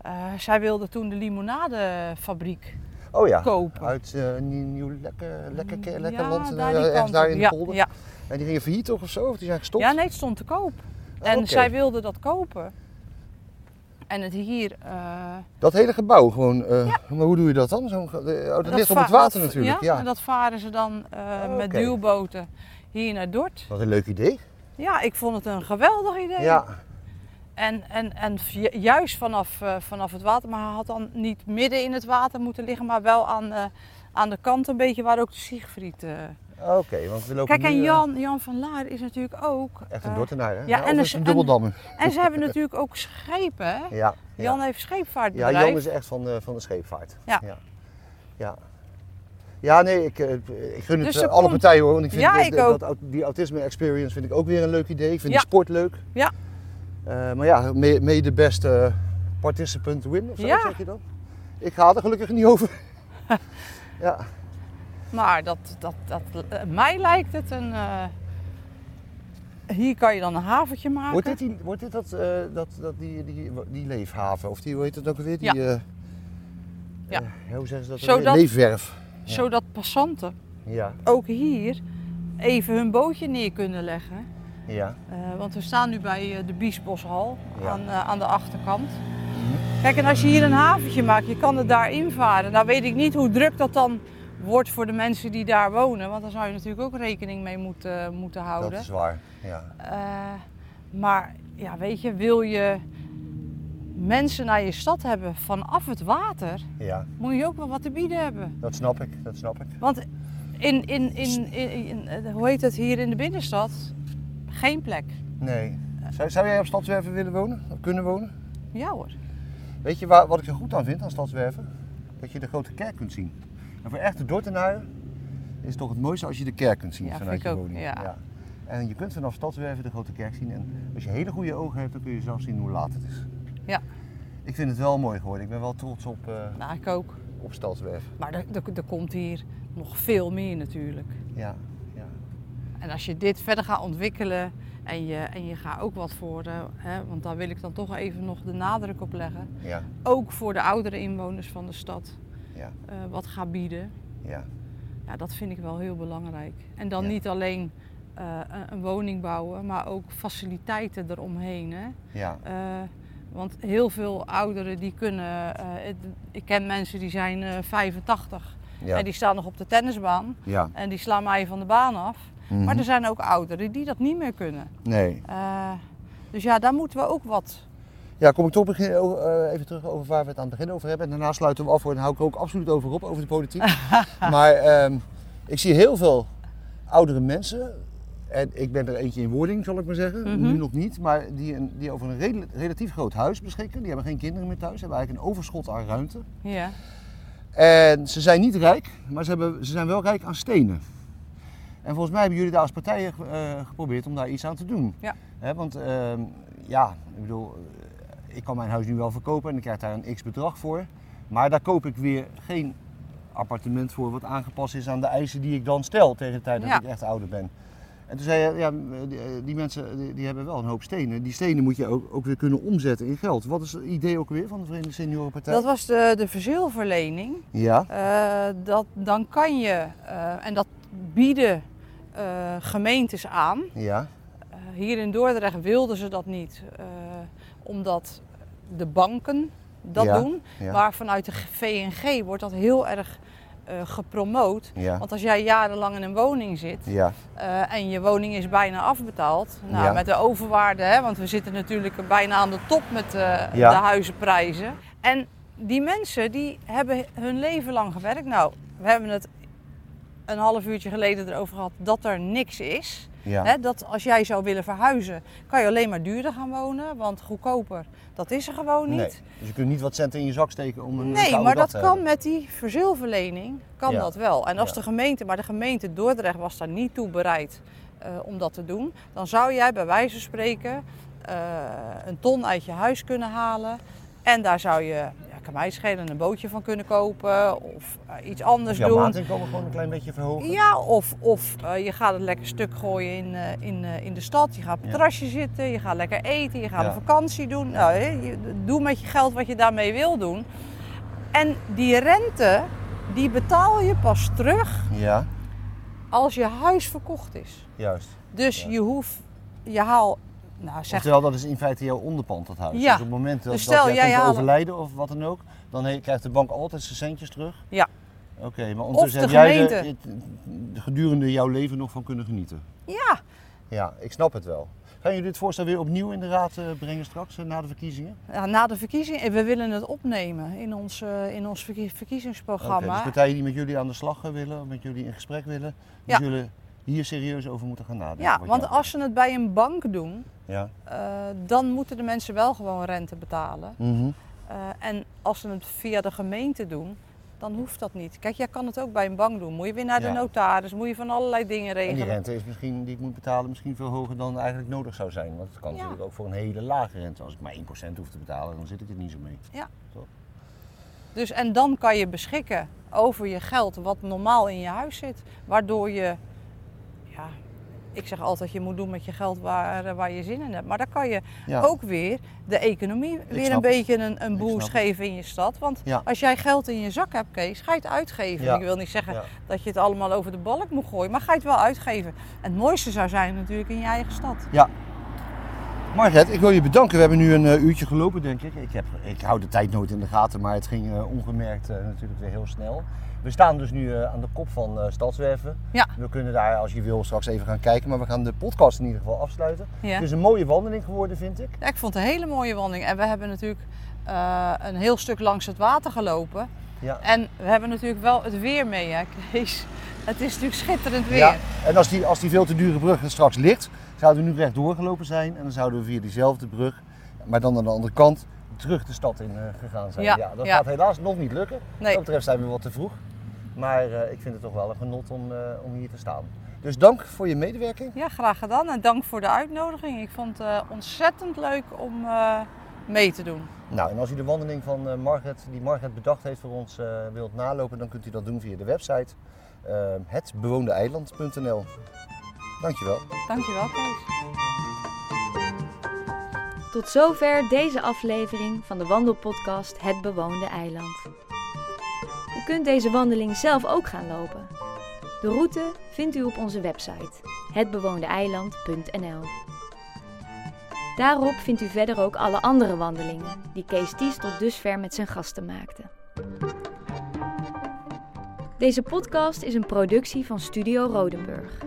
Eh, zij wilde toen de limonadefabriek Oh ja, kopen. uit eh nieuw, lekker, lekker, lekker Ja, land, daar ergens daar in de ja, polder. Ja, En die gingen failliet toch of zo? Of die zijn gestopt? Ja, nee, het stond te koop. Oh, En zij wilde dat kopen. En het hier... Dat hele gebouw gewoon, maar hoe doe je dat dan? Zo'n, oh, dat, ligt op het water dat- natuurlijk, Ja, ja. en dat varen ze dan met duwboten hier naar Dort. Wat een leuk idee. Ja, ik vond het een geweldig idee. Ja, En, en, en ju- juist vanaf, eh, vanaf het water, maar hij had dan niet midden in het water moeten liggen, maar wel aan, eh, aan de kant een beetje waar ook de Siegfried... eh. oké, want we lopen Kijk, en Jan, Jan van Laar is natuurlijk ook... Echt een Dordtenaar, hè? ja, en is een en- dubbeldammer. En ze hebben natuurlijk ook schepen, hè? Ja, ja. Jan heeft ja, scheepvaartbedrijf. Jan is echt van de, van de scheepvaart. Ja. ja. Ja, Ja, nee, ik, eh, ik gun het Dus eh, alle komt- partijen hoor. Want ik vind Ja, ik dat au- die autisme experience vind ik ook weer een leuk idee. Ik vind de sport leuk. Ja. Eh, maar ja, mee, de beste participant win of zo Ja. zeg je dan? Ik ga er gelukkig niet over. ja. Maar dat, dat, dat, mij lijkt het een. hier kan je dan een haventje maken. Wordt dit, die, wordt dit dat, eh, dat, dat die, die, die leefhaven? Of die, hoe heet het ook alweer? Die, Ja. Ja. hoe zeggen ze dat? Zodat-? Leefwerf. Zodat passanten Ja, ook hier even hun bootje neer kunnen leggen. ja. Eh, want we staan nu bij eh, de Biesboshal Ja. aan, eh, aan de achterkant. Mhm. Kijk, en als je hier een haventje maakt, je kan het daar invaren. Nou weet ik niet hoe druk dat dan wordt voor de mensen die daar wonen. Want daar zou je natuurlijk ook rekening mee moeten, moeten houden. Dat is waar. Ja. Maar ja, weet je, wil je mensen naar je stad hebben vanaf het water, ja, moet je ook wel wat te bieden hebben. dat snap ik. Dat snap ik. Want in, in, in, in, in- eh, hoe heet het hier in de binnenstad? Geen plek. Nee. Zou, zou jij op Stadswerven willen wonen? Of kunnen wonen? Ja hoor. Weet je waar, wat ik er goed aan vind aan Stadswerven? Dat je de grote kerk kunt zien. En voor echte Dordtenaren is het toch het mooiste als je de kerk kunt zien Ja, vanuit je ook, woning. ja. En je kunt vanaf Stadswerven de grote kerk zien. En als je hele goede ogen hebt, dan kun je zelfs zien hoe laat het is. Ja. Ik vind het wel mooi geworden. Ik ben wel trots op, Nou, ik ook. op Stadswerven. Maar er, er, er komt hier nog veel meer natuurlijk. Ja, ja. En als je dit verder gaat ontwikkelen en je, en je gaat ook wat voor, eh, hè, want daar wil ik dan toch even nog de nadruk op leggen. Ja, Ook voor de oudere inwoners van de stad ja, eh, wat gaat bieden. ja. Ja, dat vind ik wel heel belangrijk. En dan Ja. niet alleen een, een woning bouwen, maar ook faciliteiten eromheen. Hè? ja. Want heel veel ouderen die kunnen. eh, ik ken mensen die zijn eh 85 ja. en die staan nog op de tennisbaan ja. en die slaan mij van de baan af. Mhm. Maar er zijn ook ouderen die dat niet meer kunnen. Nee. Eh, dus ja, daar moeten we ook wat Ja, kom ik toch beginnen, over- eh, even terug over waar we het aan het begin over hebben. En daarna sluiten we af en dan hou ik er ook absoluut over op, over de politiek. maar ehm, ik zie heel veel oudere mensen. En ik ben er eentje in wording, zal ik maar zeggen. Mhm. Nu nog niet. Maar die, een, die over een relatief groot huis beschikken. Die hebben geen kinderen meer thuis. hebben eigenlijk een overschot aan ruimte. Ja. En ze zijn niet rijk, maar ze, hebben, ze zijn wel rijk aan stenen. En volgens mij hebben jullie daar als partijen eh, geprobeerd om daar iets aan te doen. Ja. Want ehm, ja, ik bedoel, eh, ik kan mijn huis nu wel verkopen en ik krijg daar een x bedrag voor. Maar daar koop ik weer geen appartement voor wat aangepast is aan de eisen die ik dan stel tegen de tijd dat Ja. ik echt ouder ben. En toen zei je, ja, die, die mensen die, hebben wel een hoop stenen. Die stenen moet je ook, ook weer kunnen omzetten in geld. Wat is het idee ook weer van de Verenigde Seniorenpartij? Dat was de, de verzilverlening. Ja, Eh, dat, dan kan je, eh, en dat bieden eh, gemeentes aan. ja, Eh, hier in Dordrecht wilden ze dat niet, eh, omdat de banken dat Ja, doen. ja. Maar vanuit de VNG wordt dat heel erg eh, gepromoot. ja, Want als jij jarenlang in een woning zit ja. eh, en je woning is bijna afbetaald, nou, Ja. met de overwaarde, hè, want we zitten natuurlijk bijna aan de top met eh, de huizenprijzen. En die mensen die hebben hun leven lang gewerkt. Nou, we hebben het een half uurtje geleden erover gehad dat er niks is. Ja. Hè, dat als jij zou willen verhuizen, kan je alleen maar duurder gaan wonen. Want goedkoper, dat is er gewoon niet. Nee. Dus je kunt niet wat centen in je zak steken om een Nee, maar dat kan hebben. met die verzilverlening, kan Ja. dat wel. En als Ja. de gemeente, maar de gemeente Dordrecht was daar niet toe bereid eh, om dat te doen, dan zou jij bij wijze van spreken eh, een ton uit je huis kunnen halen. En daar zou je, kan mij schelen, een bootje van kunnen kopen of eh, iets anders jouw doen. maandinkomen gewoon een klein beetje verhogen. Ja, of, of eh, je gaat het lekker stuk gooien in, eh, in, in de stad. Je gaat op het Ja. terrasje zitten, je gaat lekker eten, je gaat Ja. een vakantie doen. Nou, doe met je geld wat je daarmee wil doen. En die rente, die betaal je pas terug Ja, als je huis verkocht is. juist. Dus Ja. je hoeft, je haal, nou zeg, Oftewel, dat is in feite jouw onderpand, dat huis. Ja. Dus op het moment dat, Dus dat stel, jij jij komt haalt- overlijden of wat dan ook, dan he- krijgt de bank altijd zijn centjes terug. Ja. Oké, maar ondertussen de heb jij er het- gedurende jouw leven nog van kunnen genieten. ja, Ja, ik snap het wel. Gaan jullie dit voorstel weer opnieuw in de raad eh, brengen straks, eh, na de verkiezingen? ja, na de verkiezingen, we willen het opnemen in ons, eh, in ons verkiezingsprogramma. dus partijen die met jullie aan de slag eh, willen, met jullie in gesprek willen, die Ja. zullen hier serieus over moeten gaan nadenken. ja, want als ze het bij een bank doen, Ja. Eh, dan moeten de mensen wel gewoon rente betalen. Mhm. Eh, en als ze het via de gemeente doen, dan hoeft dat niet. Kijk, jij kan het ook bij een bank doen. Moet je weer naar de Ja. notaris, moet je van allerlei dingen En die regelen. rente is misschien, die ik moet betalen misschien veel hoger dan eigenlijk nodig zou zijn. Want het kan Ja. natuurlijk ook voor een hele lage rente. Als ik maar 1% hoef te betalen, dan zit ik er niet zo mee. Dus, en dan kan je beschikken over je geld wat normaal in je huis zit. Waardoor je, ja, ik zeg altijd, je moet doen met je geld waar, eh, waar je zin in hebt. Maar dan kan je Ja. ook weer de economie weer een beetje een, een boost geven in je stad. Want Ja. als jij geld in je zak hebt, Kees, ga je het uitgeven. Ja. Ik wil niet zeggen Ja. dat je het allemaal over de balk moet gooien, maar ga je het wel uitgeven. En het mooiste zou zijn natuurlijk in je eigen stad. Margret, ik wil je bedanken. We hebben nu een eh, uurtje gelopen, denk ik. Ik, heb, ik hou de tijd nooit in de gaten, maar het ging eh, ongemerkt natuurlijk weer heel snel. We staan dus nu eh, aan de kop van eh Stadswerven. Ja. We kunnen daar, als je wil, straks even gaan kijken. Maar we gaan de podcast in ieder geval afsluiten. Ja. Het is een mooie wandeling geworden, vind ik. Ja, ik vond het een hele mooie wandeling. En we hebben natuurlijk eh, een heel stuk langs het water gelopen. Ja. En we hebben natuurlijk wel het weer mee, hè, Kees? Het is natuurlijk schitterend weer. Ja, en als die, als die veel te dure brug er straks ligt, zouden we nu recht doorgelopen zijn. En dan zouden we via diezelfde brug, maar dan aan de andere kant, terug de stad in eh, gegaan zijn. Ja, dat ja. gaat helaas nog niet lukken. Wat Nee. dat betreft zijn we wat te vroeg. Maar eh, ik vind het toch wel een genot om, eh, om hier te staan. Dus dank voor je medewerking. Ja, graag gedaan. En dank voor de uitnodiging. Ik vond het ontzettend leuk om mee te doen. Nou, en als u de wandeling van Margaret, die Margaret bedacht heeft voor ons, wilt nalopen, dan kunt u dat doen via de website hetbewoondeeiland.nl. Dankjewel. Dankjewel, Kees. Tot zover deze aflevering van de wandelpodcast Het Bewoonde Eiland. U kunt deze wandeling zelf ook gaan lopen. De route vindt u op onze website hetbewoondeeiland.nl. Daarop vindt u verder ook alle andere wandelingen die Kees Ties tot dusver met zijn gasten maakte. Deze podcast is een productie van Studio Rodenburg.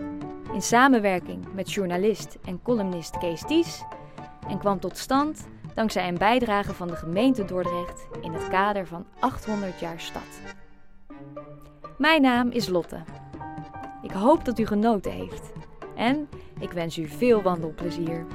In samenwerking met journalist en columnist Kees Ties en kwam tot stand dankzij een bijdrage van de gemeente Dordrecht in het kader van 800 jaar stad. Mijn naam is Lotte. Ik hoop dat u genoten heeft en ik wens u veel wandelplezier.